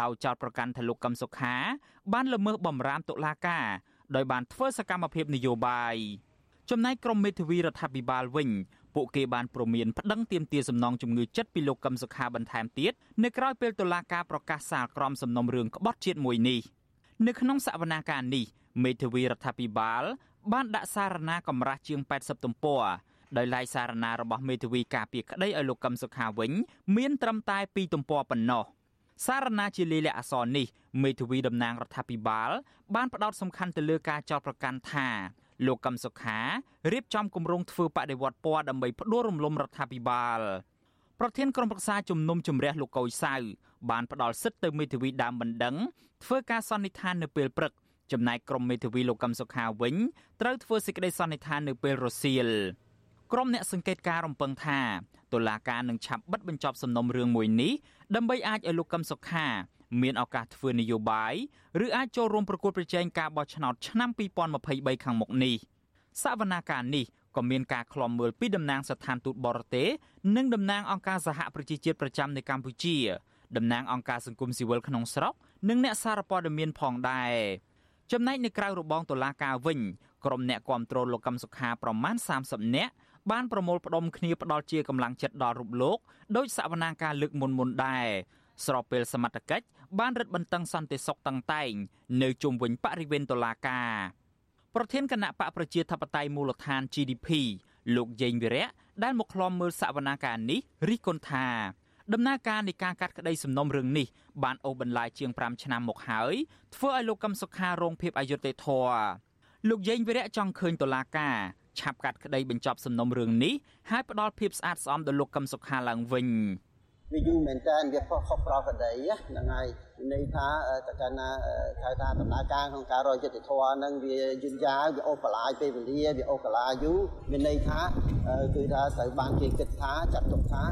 ដោយចោទប្រកាន់ថាលោកកឹមសុខា បានល្មើសបំរាមតុលាការដោយបានធ្វើសកម្មភាពនយោបាយចំណែកក្រុមមេធាវីរដ្ឋាភិបាលវិញ ពួកគេបានព្រមានប្តឹងទាមទារសំណងជំងឺចិត្តពីលោកកឹមសុខាបន្ថែមទៀតនៅក្រៅពេលតុលាការប្រកាសសាលក្រមសំណុំរឿងក្បត់ជាតិមួយនេះនៅក្នុងសវនាការនេះមេធាវីរដ្ឋាភិបាល បានដាក់សារណាកម្រាស់ជាង80ទំព័រដោយឡែកសារណារបស់មេធាវីការពារក្តីឲ្យលោកកឹមសុខាវិញ មានត្រឹមតែ2ទំព័រប៉ុណ្ណោះសារណាជាលិលាអសរនេះមេធាវីតំណាងរដ្ឋាភិបាល បានផ្ដោតសំខាន់ទៅលើការចោទប្រកាន់ថា លោកកឹមសុខារៀបចំគម្រោងធ្វើបដិវត្តពណ៌ដើម្បីផ្ដួលរំលំរដ្ឋាភិបាលប្រធានក្រុមប្រឹក្សាជំនុំជម្រះលោកកុយសៅបានផ្ដល់សិទ្ធិទៅមេធាវីដើមបណ្ដឹងធ្វើការសន្និដ្ឋាននៅពេលព្រឹកចំណែកក្រុមមេធាវីលោកកឹមសុខាវិញត្រូវធ្វើសេចក្តីសន្និដ្ឋាននៅពេលរសៀលក្រុមអ្នកសង្កេតការរំពឹងថាតុលាការនឹងឆាប់បិទបញ្ចប់សំណុំរឿងមួយនេះដើម្បីអាចឲ្យលោកកឹមសុខា មានឱកាសធ្វើនយោបាយឬអាចចូលរួមប្រកួតប្រជែងការបោះឆ្នោតឆ្នាំ2023ខាងមុខនេះសវនាការនេះក៏មានការឃ្លាំមើលពីតំណាងស្ថានទូតបរទេសនិងតំណាងអង្គការសហប្រជាជាតិប្រចាំនៅកម្ពុជាតំណាងអង្គការសង្គមស៊ីវិលក្នុងស្រុកនិងអ្នកសារព័ត៌មានផងដែរចំណែកនៅក្រៅរបងតុលាការវិញក្រុមអ្នកគាំទ្រលោកកឹមសុខាប្រមាណ30នាក់បានប្រមូលផ្ដុំគ្នាផ្ដាល់ជាកម្លាំងចិត្តដល់រូបលោកដោយសវនាការលើកមុនមុនដែរ ស្របពេលសមត្ថកិច្ចបានរឹតបន្តឹងសន្តិសុខតឹងតែង នៅជុំវិញបរិវេណតុលាការប្រធានគណៈបកប្រជាធិបតេយ្យមូលដ្ឋាន GDP លោកយេងវិរៈដែលមកឃ្លាំមើលសវនាការនេះរិះគន់ថាដំណើរការនៃការកាត់ក្តីសំណុំរឿងនេះបានអូសបន្លាយជាង5ឆ្នាំមកហើយធ្វើឲ្យលោកកឹមសុខារងភាពអយុត្តិធម៌លោកយេងវិរៈចង់ឃើញតុលាការឆាប់កាត់ក្តីបញ្ចប់សំណុំរឿងនេះហើយផ្ដល់ភាពស្អាតស្អំដល់លោកកឹមសុខាឡើងវិញ វាយូរមែនតើវាខុសខុសប្រក្រតីហ្នឹងហើយន័យថាតើកាលណាហៅថាដំណើរការក្នុងការរកយុត្តិធម៌ហ្នឹងវាយឺនយ៉ាវវាអូសបន្លាយពេលវេលាវាអូសកាលាយូរមានន័យថាគឺថាត្រូវបានគេគិតថាចាត់ទុកថា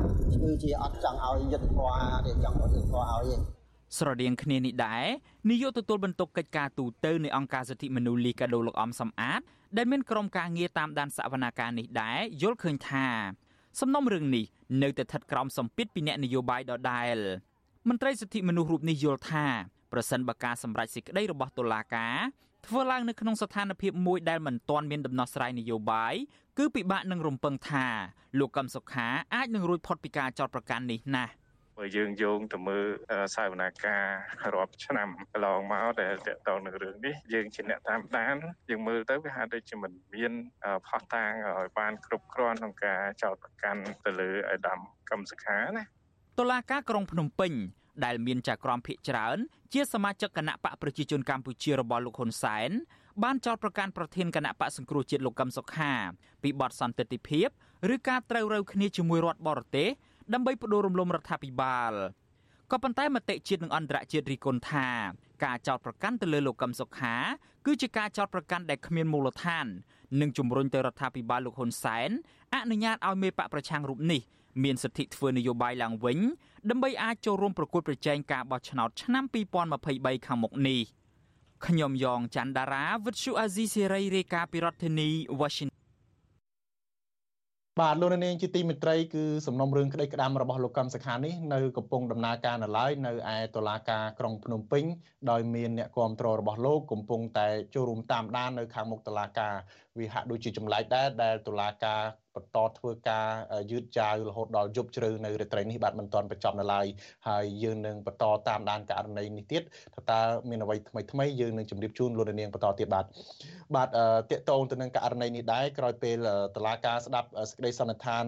គឺជាអត់ចង់ឲ្យយុត្តិធម៌ទេចង់ឲ្យយុត្តិធម៌ឲ្យទេស្រដៀងគ្នានេះដែរនាយកទទួលបន្ទុកកិច្ចការទូតនៃអង្គការសិទ្ធិមនុស្សលីកាដូលោកអំសំអាតដែលមានក្រុមការងារតាមដានសវនាការនេះដែរយល់ឃើញថា សំណុំរឿងនេះនៅតែស្ថិតក្រោមសម្ពាធពីអ្នកនយោបាយដដែល មន្ត្រីសិទ្ធិមនុស្សរូបនេះយល់ថាប្រសិនបើការសម្រេចសេចក្តីរបស់តុលាការធ្វើឡើងនៅក្នុងស្ថានភាពមួយដែលមិនទាន់មានដំណោះស្រាយនយោបាយគឺពិបាកនឹងរំពឹងថាលោកកឹមសុខាអាចនឹងរួចផុតពីការចោទប្រកាន់នេះណាស់ បើយើងយោងទៅមើលសាវនាការរាប់ឆ្នាំកន្លងមកដែលតកតនឹងរឿងនេះយើងជាអ្នកតាមដានយើងមើលទៅវាហាក់ដូចជាមិនមានផុសតាងឲ្យបានគ្រប់គ្រាន់ក្នុងការចោទប្រកាន់ទៅលើអដាមកម្មសខាណាតុលាការក្រុងភ្នំពេញដែលមានចៅក្រមភិកច្រើនជាសមាជិកគណៈបកប្រជាជនកម្ពុជារបស់លោកហ៊ុនសែនបានចោទប្រកាន់ប្រធានគណៈបកសង្គ្រោះជាតិលោកកឹមសុខាពីបទសន្តិទិភាពឬការត្រូវរើគ្នាជាមួយរដ្ឋបរទេស ដើម្បីបដូររំលំរដ្ឋាភិបាលក៏ប៉ុន្តែមតិជាតិនិងអន្តរជាតិរីគុណថាការចោទប្រកាន់ទៅលើលោកកឹមសុខា គឺជាការចោទប្រកាន់ដែលគ្មានមូលដ្ឋាន និងជំរុញទៅរដ្ឋាភិបាលលោកហ៊ុនសែនអនុញ្ញាតឲ្យមេបកប្រឆាំងរូបនេះមានសិទ្ធិធ្វើនយោបាយឡើងវិញដើម្បីអាចចូលរួមប្រកួតប្រជែងការបោះឆ្នោតឆ្នាំ2023ខាងមុខនេះខ្ញុំយ៉ងច័ន្ទដារាវិទ្យុអាស៊ីសេរីរាយការណ៍ពីរដ្ឋធានី Washington បាទលោកនាងជាទីមេត្រីគឺសំណុំរឿងក្តីក្តាមរបស់លោកកឹមសុខានេះនៅកំពុងដំណើរការនៅឡើយនៅឯតុលាការក្រុងភ្នំពេញដោយមានអ្នកគាំទ្ររបស់លោកកំពុងតែចូលរួមតាមដាននៅខាងមុខតុលាការវាហាក់ដូចជាចម្លែកដែរដែលតុលាការ បន្តធ្វើការយឺតយ៉ាវរហូតដល់យប់ជ្រៅនៅរាត្រីនេះបាទមិនទាន់បញ្ចប់នៅឡើយហើយយើងនឹងបន្តតាមដានករណីនេះទៀតថាតើមានអ្វីថ្មីថ្មីយើងនឹងជម្រាបជូនលោកនាងបន្តទៀតបាទបាទតកតងទៅនឹងករណីនេះដែរក្រោយពេលតឡាការស្ដាប់សេចក្តីសន្និដ្ឋាន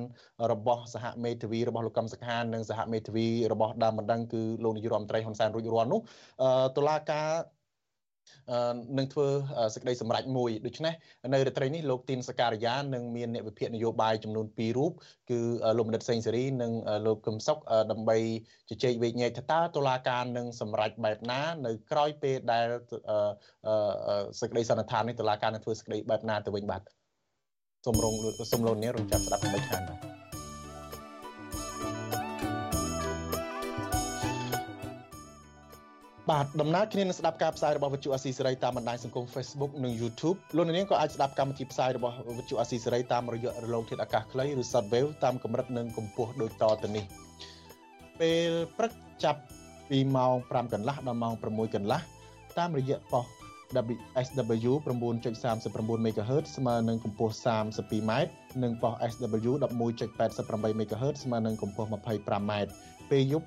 របស់សហមេធាវីរបស់លោកកឹមសុខានិងសហមេធាវីរបស់ដើមបណ្ដឹងគឺលោកនាយរដ្ឋមន្ត្រីហ៊ុនសែនរួចរាល់នោះតឡាការ នឹងធ្វើសេចក្តីសម្រេចមួយដូច្នេះនៅរាត្រីនេះលោកទីនសការីយ៉ានឹងមានអ្នកវិភាគនយោបាយចំនួន2រូបគឺលោកមនិតសេងសេរីនិងលោកកឹមសុខដើម្បីជជែកវែកញែកថាតើតុលាការនឹងសម្រេចបែបណា នៅក្រោយពេលដែលសេចក្តីសន្និដ្ឋាននេះតុលាការនឹងធ្វើសេចក្តីបែបណាទៅវិញបាទសូមរងសូមលោកនាងរងចាំស្ដាប់ដើម្បីខានបាទ បាទដំណើរគ្នានឹងស្ដាប់ការផ្សាយរបស់វិទ្យុអាស៊ីសេរីតាមបណ្ដាញសង្គម Facebook និង YouTube លោកនាងក៏អាចស្ដាប់កម្មវិធីផ្សាយរបស់វិទ្យុអាស៊ីសេរីតាមរយៈរលកធាតុអាកាសខ្លីឬ Shortwave តាមកម្រិតនិងកម្ពស់ដូចតទៅនេះពេលព្រឹកចាប់ពីម៉ោង5កន្លះដល់ម៉ោង6កន្លះតាមរយៈប៉ុស SW 9.39 MHz ស្មើនឹងកម្ពស់ 32m និងប៉ុស SW 11.88 MHz ស្មើនឹងកម្ពស់ 25m ពេលយប់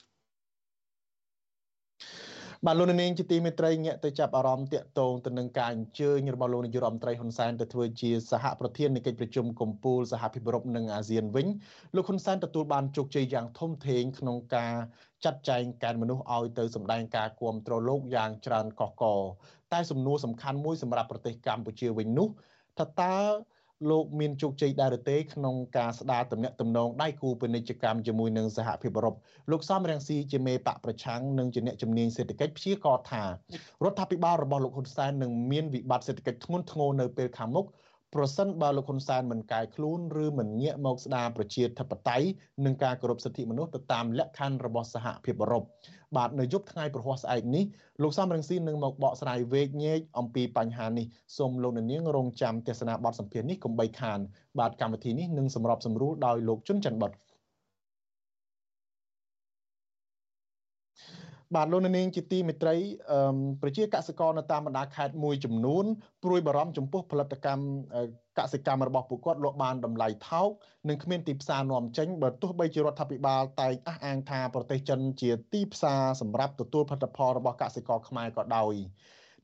បាទលោកនាងជាទីមេត្រីងាកទៅចាប់អារម្មណ៍តាក់ទងទៅនឹងការអញ្ជើញរបស់លោកនាយករដ្ឋមន្ត្រីហ៊ុនសែនទៅធ្វើជាសហប្រធាននៃកិច្ចប្រជុំកំពូលសហភាពអឺរ៉ុបនិងអាស៊ានវិញលោកហ៊ុនសែនទទួលបានជោគជ័យយ៉ាងធំធេងក្នុងការចាត់ចែងកែនមនុស្សឲ្យទៅសម្ដែងការគាំទ្រលោកយ៉ាងច្រើនកកកតែសំណួរសំខាន់មួយសម្រាប់ប្រទេសកម្ពុជាវិញនោះថាតើ លោកមានជោគជ័យដែរឬទេក្នុងការស្ដារទំនាក់ទំនងដៃគូពាណិជ្ជកម្មជាមួយនឹងសហភាពអឺរ៉ុបលោកសំរងស៊ីជាមេបកប្រឆាំងនិងជាអ្នកជំនាញសេដ្ឋកិច្ចព្យាករថារដ្ឋាភិបាលរបស់លោកហ៊ុនសែននឹងមានវិបត្តិសេដ្ឋកិច្ចធ្ងន់ធ្ងរនៅពេលខាងមុខ ប្រសិនបើលោកហ៊ុនសែនមិនកែខ្លួនឬមិនងាកមកស្ដារប្រជាធិបតេយ្យនិងការគោរពសិទ្ធិមនុស្សទៅតាមលក្ខខណ្ឌរបស់សហភាពអឺរ៉ុបបាទនៅយប់ថ្ងៃប្រហ័សស្អែកនេះលោកសំរងស៊ីនឹងមកបកស្រាយវែកញែកអំពីបញ្ហានេះសូមលោកនាងរងចាំទស្សនាបទសម្ភាសន៍នេះកុំបីខានបាទកម្មវិធីនេះនឹងសម្របសម្រួលដោយលោកជុនច័ន្ទបុត បាទលោកនាងជាទីមេត្រីប្រជាកសិករនៅតាមបណ្ដាខេត្តមួយចំនួនព្រួយបារម្ភចំពោះផលិតកម្មកសិកម្មរបស់ពួកគាត់លក់បានតម្លៃថោកនិងគ្មានទីផ្សារនាំចេញបើទោះបីជារដ្ឋាភិបាលតែងអះអាងថាប្រទេសចិនជាទីផ្សារសម្រាប់ទទួលផលិតផលរបស់កសិករខ្មែរក៏ដោយ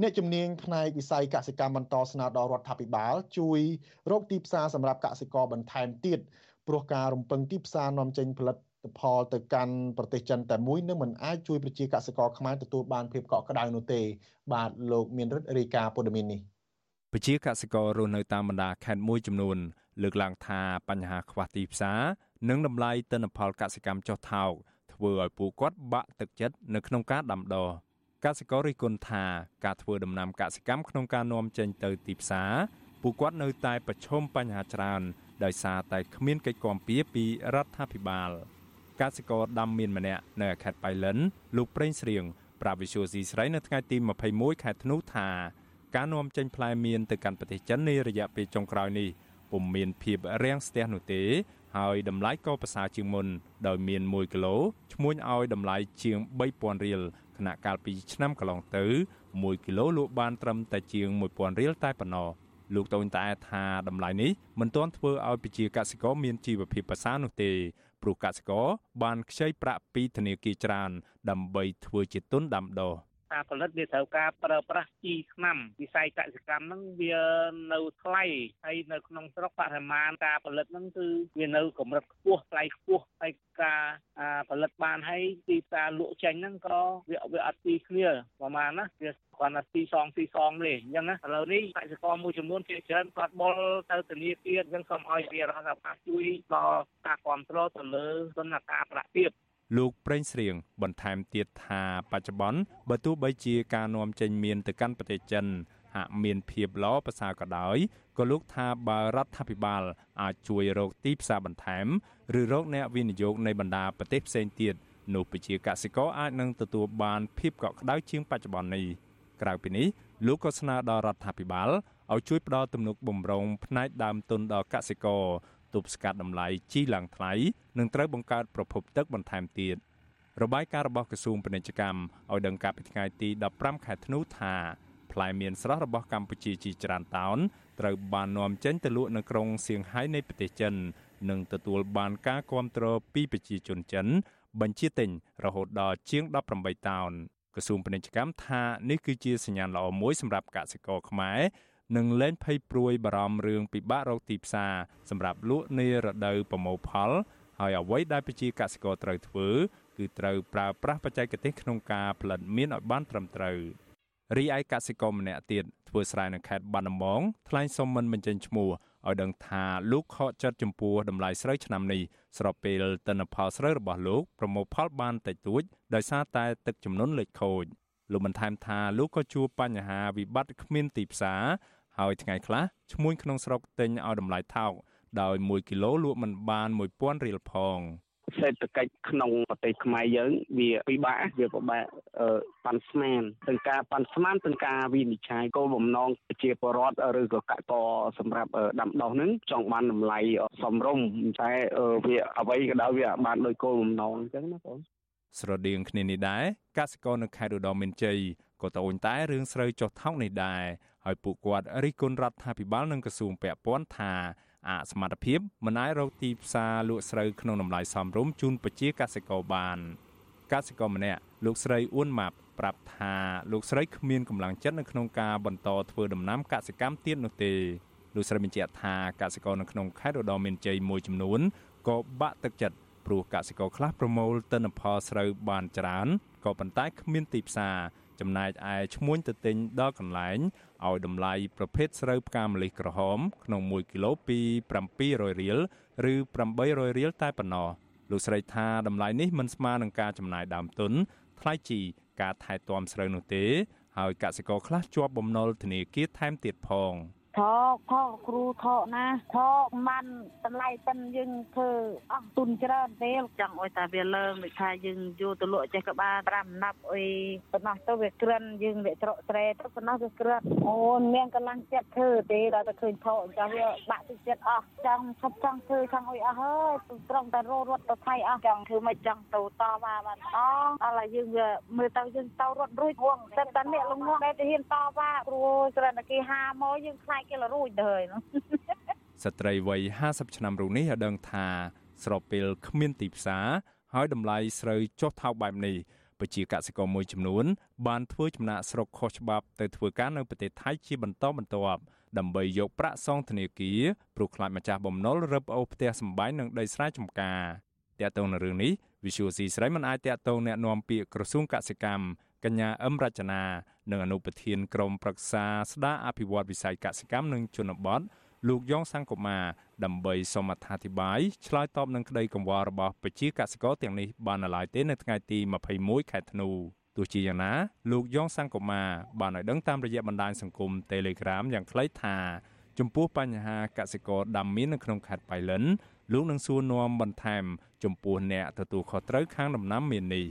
អ្នកជំនាញផ្នែកវិស័យកសិកម្មបន្តស្នើដល់រដ្ឋាភិបាល ជួយរកទីផ្សារសម្រាប់កសិករបន្ថែមទៀតព្រោះការរំពឹងទីផ្សារនាំចេញផលិត ផលទៅកាន់ប្រទេសចិនតែមួយនឹងមិនអាចជួយប្រជាកសិករខ្មែរទទួលបានភាពកក់ក្ដៅនោះទេ បាទលោកមានរិទ្ធរាយការណ៍ព័ត៌មាននេះប្រជាកសិកររស់នៅតាមបណ្ដាខេត្តមួយចំនួន លើកឡើងថាបញ្ហាខ្វះទីផ្សារនិងតម្លៃទិន្នផលកសិកម្មចុះថោកធ្វើឲ្យពួកគាត់បាក់ទឹកចិត្តនៅក្នុងការដាំដុះកសិកររិះគន់ថាការធ្វើដំណាំកសិកម្មក្នុងការនាំចេញទៅទីផ្សារពួកគាត់នៅតែប្រឈមបញ្ហាច្រើនដោយសារតែគ្មានកិច្ចគាំពារពីរដ្ឋាភិបាល។ កសិករដាំមៀនម្នាក់នៅខេត្តបៃលិនលោកប្រេងស្រៀងប្រាវិសុយស៊ីស្រីនៅថ្ងៃទី21ខែធ្នូថាការនាំចេញផ្លែមៀនទៅកាន់ប្រទេសចិននារយៈពេលចុងក្រោយនេះពុំមានភាពរាំងស្ទះនោះទេហើយតម្លៃក៏ប្រសើរជាងមុនដោយមាន1គីឡូឈ្មួញឲ្យតម្លៃជាង3000រៀលខណៈកាលពីឆ្នាំកន្លងទៅ1គីឡូលក់បានត្រឹមតែជាង1000រៀលតែប៉ុណ្ណោះលោកតូនតែថាតម្លៃនេះមិនទាន់ធ្វើឲ្យប្រជាកសិករមានជីវភាពប្រសើរនោះទេ ព្រោះកសិករបានខ្ចីប្រាក់ពីធនាគារច្រើនដើម្បីធ្វើជាទុនដាំដុះ ការផលិតវាត្រូវការប្រើប្រាស់ជីថ្នាំវិស័យកសិកម្មហ្នឹងវានៅថ្លៃហើយនៅក្នុងស្រុកបរិមាណការផលិតហ្នឹងគឺវានៅកម្រិតខ្ពស់ថ្លៃខ្ពស់ហើយការផលិតបានហើយទីផ្សារលក់ចេញហ្នឹងក៏វាវាអត់ទីគ្នាប្រហែលណាវាគាត់ថាទីសងទីសងទេអញ្ចឹងណាឥឡូវនេះកសិករមួយចំនួនជាច្រើនគាត់បុលទៅធនាគារអញ្ចឹងសូមឲ្យវារដ្ឋាភិបាលជួយដល់ការគ្រប់គ្រងទៅលើទុនការប្រាក់ទាប លោកប្រេងស្រៀងបន្ថែមទៀតថាបច្ចុប្បន្នបើទោះបីជាការនាំចេញមានទៅកាន់ប្រទេសចិនហាក់មានភាពល្អប្រសើរក៏ដោយក៏លោកថាបើរដ្ឋាភិបាលអាចជួយរកទីផ្សារបន្ថែមឬរកអ្នកវិនិយោគនៃបណ្ដាប្រទេសផ្សេងទៀតនោះប្រជាកសិករអាចនឹងទទួលបានភាពកក់ក្ដៅជាងបច្ចុប្បន្ននេះក្រៅពីនេះលោកក៏ស្នើដល់រដ្ឋាភិបាលឲ្យជួយផ្ដល់ទំនុកបំរុងផ្នែកដើមទុនដល់កសិករ ទប់ស្កាត់តម្លៃជីឡើងថ្លៃនិងត្រូវបង្កើតប្រភពទឹកបន្ថែមទៀតរបាយការណ៍របស់ក្រសួងពាណិជ្ជកម្មឲ្យដឹងកាលពីថ្ងៃទី15ខែធ្នូថាផ្លែមៀនស្រស់របស់កម្ពុជាជាច្រើនតោនត្រូវបាននាំចេញទៅលក់នៅក្រុងសៀងហៃនៃប្រទេសចិននិងទទួលបានការគ្រប់គ្រងពីប្រជាជនចិន បញ្ជាទិញរហូតដល់ជាង18តោនក្រសួងពាណិជ្ជកម្មថានេះគឺជាសញ្ញាណល្អមួយសម្រាប់កសិករខ្មែរ និងលែងភ័យព្រួយបារម្ភរឿងពិបាករកទីផ្សារសម្រាប់លក់នារដូវប្រមូលផល ហើយអ្វីដែលប្រជាកសិករត្រូវធ្វើគឺត្រូវប្រើប្រាស់បច្ចេកទេសក្នុងការផលិតមៀនឲ្យបានត្រឹមត្រូវរីឯកសិករម្នាក់ទៀតធ្វើស្រែនៅខេត្តបាត់ដំបងថ្លែងសុំមិនបញ្ចេញឈ្មោះឲ្យដឹងថាលោកខកចិត្តចំពោះតម្លៃស្រូវឆ្នាំនេះស្របពេលទិន្នផលស្រូវរបស់លោកប្រមូលផលបានតិចតួចដោយសារតែទឹកចំនួនលេចខូចលោកបន្ថែមថាលោកក៏ជួបបញ្ហាវិបត្តិគ្មានទីផ្សារ ហើយថ្ងៃខ្លះឈ្មួញក្នុងស្រុកទិញឲ្យតម្លៃថោកដោយ1គីឡូលក់មិនបាន1000រៀលផងសេដ្ឋកិច្ចក្នុងប្រទេសខ្មែរយើងវាពិបាកវាពិបាកប៉ាន់ស្មានទាំងការប៉ាន់ស្មានទាំងការវិនិច្ឆ័យគោលបំណងជាបរដ្ឋឬក៏កកសម្រាប់ដាំដុះហ្នឹងចង់បានតម្លៃសមរម្យតែវាអ្វីក៏ដោយវាបានដោយគោលបំណងអញ្ចឹងណាបងស្រដៀងគ្នានេះដែរកសិករនៅខេត្តឧត្តរមានជ័យ ក៏ត្អូញតែរឿងស្រូវចុះថោកនេះដែរហើយពួកគាត់រិះគន់រដ្ឋាភិបាលនិងក្រសួងពាក់ព័ន្ធថាអសមត្ថភាពមិនអាចរកទីផ្សារលក់ស្រូវក្នុងតម្លៃសមរម្យជូនប្រជាកសិករបានកសិករម្នាក់លោកស្រីអ៊ុនម៉ាប់ប្រាប់ថាលោកស្រីគ្មានកម្លាំងចិត្តនៅក្នុងការបន្តធ្វើដំណាំកសិកម្មទៀតនោះទេលោកស្រីបញ្ជាក់ថាកសិករនៅក្នុងខេត្តឧត្តរមានជ័យមួយចំនួនក៏បាក់ទឹកចិត្តព្រោះកសិករខ្លះប្រមូលទិន្នផលស្រូវបានច្រើនក៏ប៉ុន្តែគ្មានទីផ្សារ ចំណែកឯឈ្មួញទៅទិញដល់កន្លែងឲ្យតម្លៃប្រភេទស្រូវផ្កាម្លិះក្រហម ក្នុង1គីឡូពី700រៀលឬ800រៀលតែប៉ុណ្ណោះលោកស្រីថាតម្លៃនេះមិនស្មើនឹងការចំណាយដើមទុនថ្លៃជីការថែទាំស្រូវនោះទេហើយកសិករខ្លះជាប់បំណុលធនាគារថែមទៀតផង។ ថកថកគ្រូថកណាថកมันតម្លៃប៉ិនយើងធ្វើអស់ទុនច្រើនទេចង់អុយតែវាលើងដូចថាយើងយកទៅលក់ចេះក៏បាន5ណាប់អុយប៉ុណ្ណោះទៅវាក្រិនយើងវាច្រកស្រែទៅប៉ុណ្ណោះវាក្រិនអូមានកម្លាំងចិត្តធ្វើទេដល់តែឃើញថកចាស់វាបាក់ទឹកចិត្តអស់ចង់ឈប់ចង់ធ្វើចង់អុយអស់ហើយត្រង់តែរត់ទៅថៃអស់ចង់ធ្វើមិនចង់ទៅតវ៉ាបានអស់ដល់ហើយយើងវាមើលទៅយើងទៅរត់រួចហួងតែតែអ្នកលងងដែលទៅហ៊ានតវ៉ាព្រោះស្រាប់តែគេហាមកយើងខ្លាច គេលរួចទៅហើយស្ត្រីវ័យ50ឆ្នាំរូបនេះឲ្យដឹងថាស្របពេលគ្មានទីផ្សារហើយតម្លៃស្រូវចុះថោកបែបនេះប្រជាកសិករមួយចំនួន បានធ្វើចំណាក់ស្រុកខុសច្បាប់ទៅធ្វើការនៅប្រទេសថៃជាបន្តបន្ទាប់ដើម្បីយកប្រាក់សងធនាគារព្រោះខ្លាចម្ចាស់បំណុលរឹបអូសផ្ទះសម្បែងនិងដីស្រែចម្ការតាក់ទងនឹងរឿងនេះ Visual C ស្រីមិនអាចតាក់ទងแนะនាំពាក្យក្រសួងកសិកម្ម កញ្ញាអឹមរចនានិងអនុប្រធានក្រុមប្រឹក្សាស្ដារអភិវឌ្ឍវិស័យកសិកម្មនិងជនបទលោកយ៉ងសង្គមាដើម្បីសូមអត្ថាធិប្បាយឆ្លើយតបនឹងក្តីកង្វល់របស់ប្រជាកសិករទាំងនេះបាននៅឡើយទេនៅថ្ងៃទី21ខែធ្នូទោះជាយ៉ាងណាលោកយ៉ងសង្គមាបានឲ្យដឹងតាមរយៈបណ្ដាញសង្គម Telegram យ៉ាងខ្លីថាចំពោះបញ្ហាកសិករដាំមៀននៅក្នុងខេត្តបៃលិនលោកនឹងសួរនាំបន្ថែម ចំពោះអ្នកទទួលខុសត្រូវខាងដំណាំមៀននេះ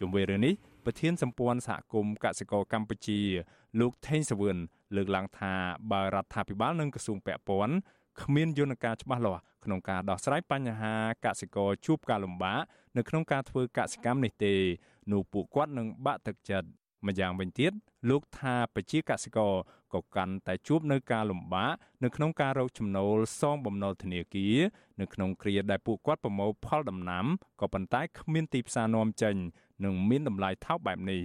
ជុំវិញរឿងនេះ ប្រធានសម្ព័ន្ធសហគមន៍កសិករកម្ពុជា លោកថេងសវឿនលើកឡើងថាបើរដ្ឋាភិបាលនិងក្រសួងពាក់ព័ន្ធគ្មានយន្តការច្បាស់លាស់ក្នុងការដោះស្រាយបញ្ហាកសិករជួបការលំបាកនៅក្នុងការធ្វើកសិកម្មនេះទេនោះពួកគាត់នឹងបាក់ទឹកចិត្តម្យ៉ាងវិញទៀតលោកថាប្រជាកសិករក៏កាន់តែជួបនៅការលំបាកនៅក្នុងការរកចំណូលសងបំណុលធនាគារនៅក្នុងគ្រាដែលពួកគាត់ប្រមូលផលដំណាំក៏ប៉ុន្តែគ្មានទីផ្សារនាំចេញ និងមានតម្លៃថោកបែបនេះ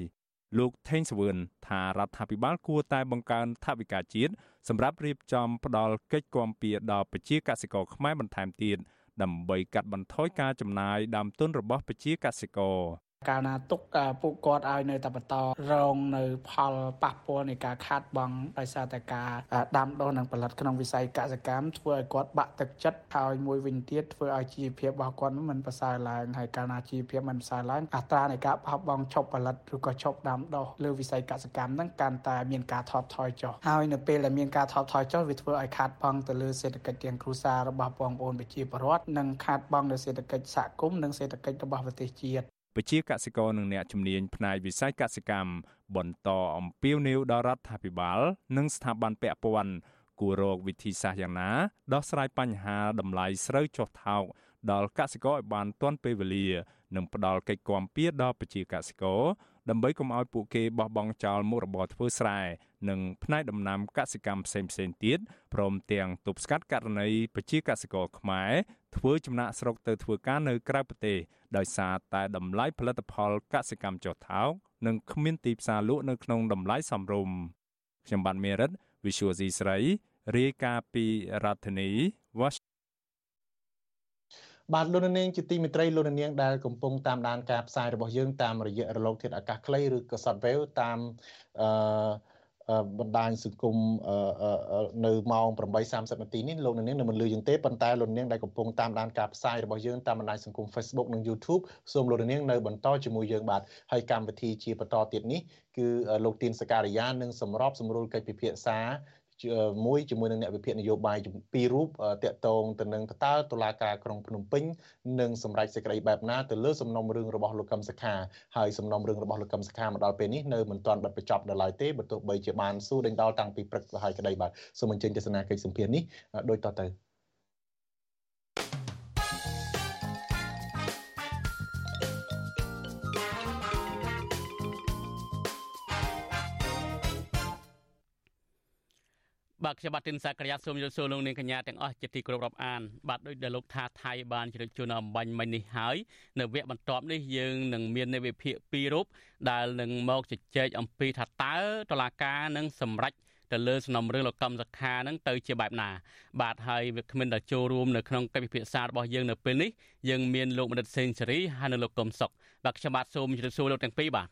លោកថេងសវឿនថារដ្ឋាភិបាលគួរតែបង្កើនថវិកាជាតិសម្រាប់រៀបចំផ្ដល់កិច្ចគាំពារដល់ប្រជាកសិករខ្មែរបន្ថែមទៀតដើម្បីកាត់បន្ថយការចំណាយដើមទុនរបស់ប្រជាកសិករ កាលណាទុកពួកគាត់ឲ្យនៅតែបន្តរងនៅផលប៉ះពាល់នៃការខាតបង់ដោយសារតែការដាំដុះនិងផលិតក្នុងវិស័យកសិកម្មធ្វើឲ្យគាត់បាក់ទឹកចិត្តហើយមួយវិញទៀតធ្វើឲ្យជីវភាពរបស់គាត់មិនប្រសើរឡើងហើយកាលណាជីវភាពមិនប្រសើរឡើងអត្រានៃការបោះបង់ឈប់ផលិតឬក៏ឈប់ដាំដុះលើវិស័យកសិកម្មហ្នឹងកាន់តែមានការថបថយចុះហើយនៅពេលដែលមានការថបថយចុះវាធ្វើឲ្យខាតបង់ទៅលើសេដ្ឋកិច្ចទាំងគ្រួសាររបស់បងប្អូនប្រជាពលរដ្ឋនិងខាតបង់លើសេដ្ឋកិច្ចសហគមន៍និងសេដ្ឋកិច្ចរបស់ប្រទេសជាតិ ប្រជាកសិករនិងអ្នកជំនាញផ្នែកវិស័យកសិកម្មបន្តអំពាវនាវដល់រដ្ឋាភិបាល និងស្ថាប័នពាក់ព័ន្ធគួររកវិធីសាស្ត្រយ៉ាងណាដោះស្រាយបញ្ហាតម្លៃស្រូវចុះថោកដល់កសិករឲ្យបានទាន់ពេលវេលា និងផ្ដល់កិច្ចគាំពារដល់ប្រជាកសិករដើម្បីកុំឲ្យពួកគេបោះបង់ចោលមុខរបរធ្វើស្រែនិងផ្នែកដំណាំកសិកម្មផ្សេងៗទៀតព្រមទាំងទប់ស្កាត់ករណីប្រជាកសិករខ្មែរ ធ្វើចំណាក់ស្រុកទៅធ្វើការនៅក្រៅប្រទេសដោយសារតែតម្លៃផលិតផលកសិកម្មចុះថោកនិងគ្មានទីផ្សារលក់នៅក្នុងតម្លៃសមរម្យខ្ញុំបាទមេរិត Visual C ស្រីរាយការណ៍ពីរដ្ឋធានី Washington បាទលោកនាងជាទីមេត្រីលោកនាងដែលកំពុងតាមដានការផ្សាយរបស់យើងតាមរយៈរលកធាតុអាកាសខ្លីឬក៏ Shortwave តាមអឺ បណ្ដាញសង្គមនៅម៉ោង8:30នាទីនេះលោកនាងនៅមិនលឺយើងទេប៉ុន្តែលោកនាងដែលកំពុងតាមដានការផ្សាយរបស់យើងតាមបណ្ដាញសង្គម Facebook និង YouTube សូមលោកនាងនៅបន្តជាមួយយើងបាទហើយកម្មវិធីជាបន្តទៀតនេះគឺលោកទីនសការីយ៉ានឹងសម្របសម្រួលកិច្ចពិភាក្សា មួយជាមួយនឹងអ្នកវិភាគនយោបាយពីររូបតាក់ទងទៅនឹងតើតុលាការក្រុងភ្នំពេញនឹងសម្រេចសេចក្តីបែបណាទៅលើសំណុំរឿងរបស់លោកកឹមសុខាហើយសំណុំរឿងរបស់លោកកឹមសុខាមកដល់ពេលនេះនៅមិនទាន់បិទបញ្ចប់ដល់ឡើយទេបើទោះបីជាបានសួរដេញដោលតាំងពីព្រឹកទៅហើយក្តីបាទសូមអញ្ជើញទស្សនាកិច្ចសម្ភារនេះដូចតទៅ បាទខ្ញុំបាទទីនសាករិយាសូមជម្រាបសួរលោកនាងកញ្ញាទាំងអស់ជាទីគោរពរាប់អានបាទដោយដែលលោកថាថៃបានជ្រាបជូនអំបញ្ញមិញនេះហើយនៅវគ្គបន្ទាប់នេះយើងនឹងមាននៃវិភាគពីររូបដែលនឹងមកជជែកអំពីថាតើតឡាការនឹងសម្រេចទៅលើសំណុំរឿងលោកកម្មសខានឹងទៅជាបែបណា បាទហើយវាគ្មិនដែលចូលរួមនៅក្នុងកិច្ចពិភាក្សារបស់យើងនៅពេលនេះយើងមានលោកបណ្ឌិតសេងសេរីហើយនិងលោកកឹមសុខបាទខ្ញុំបាទសូមជម្រាបសួរលោកទាំងពីរបាទ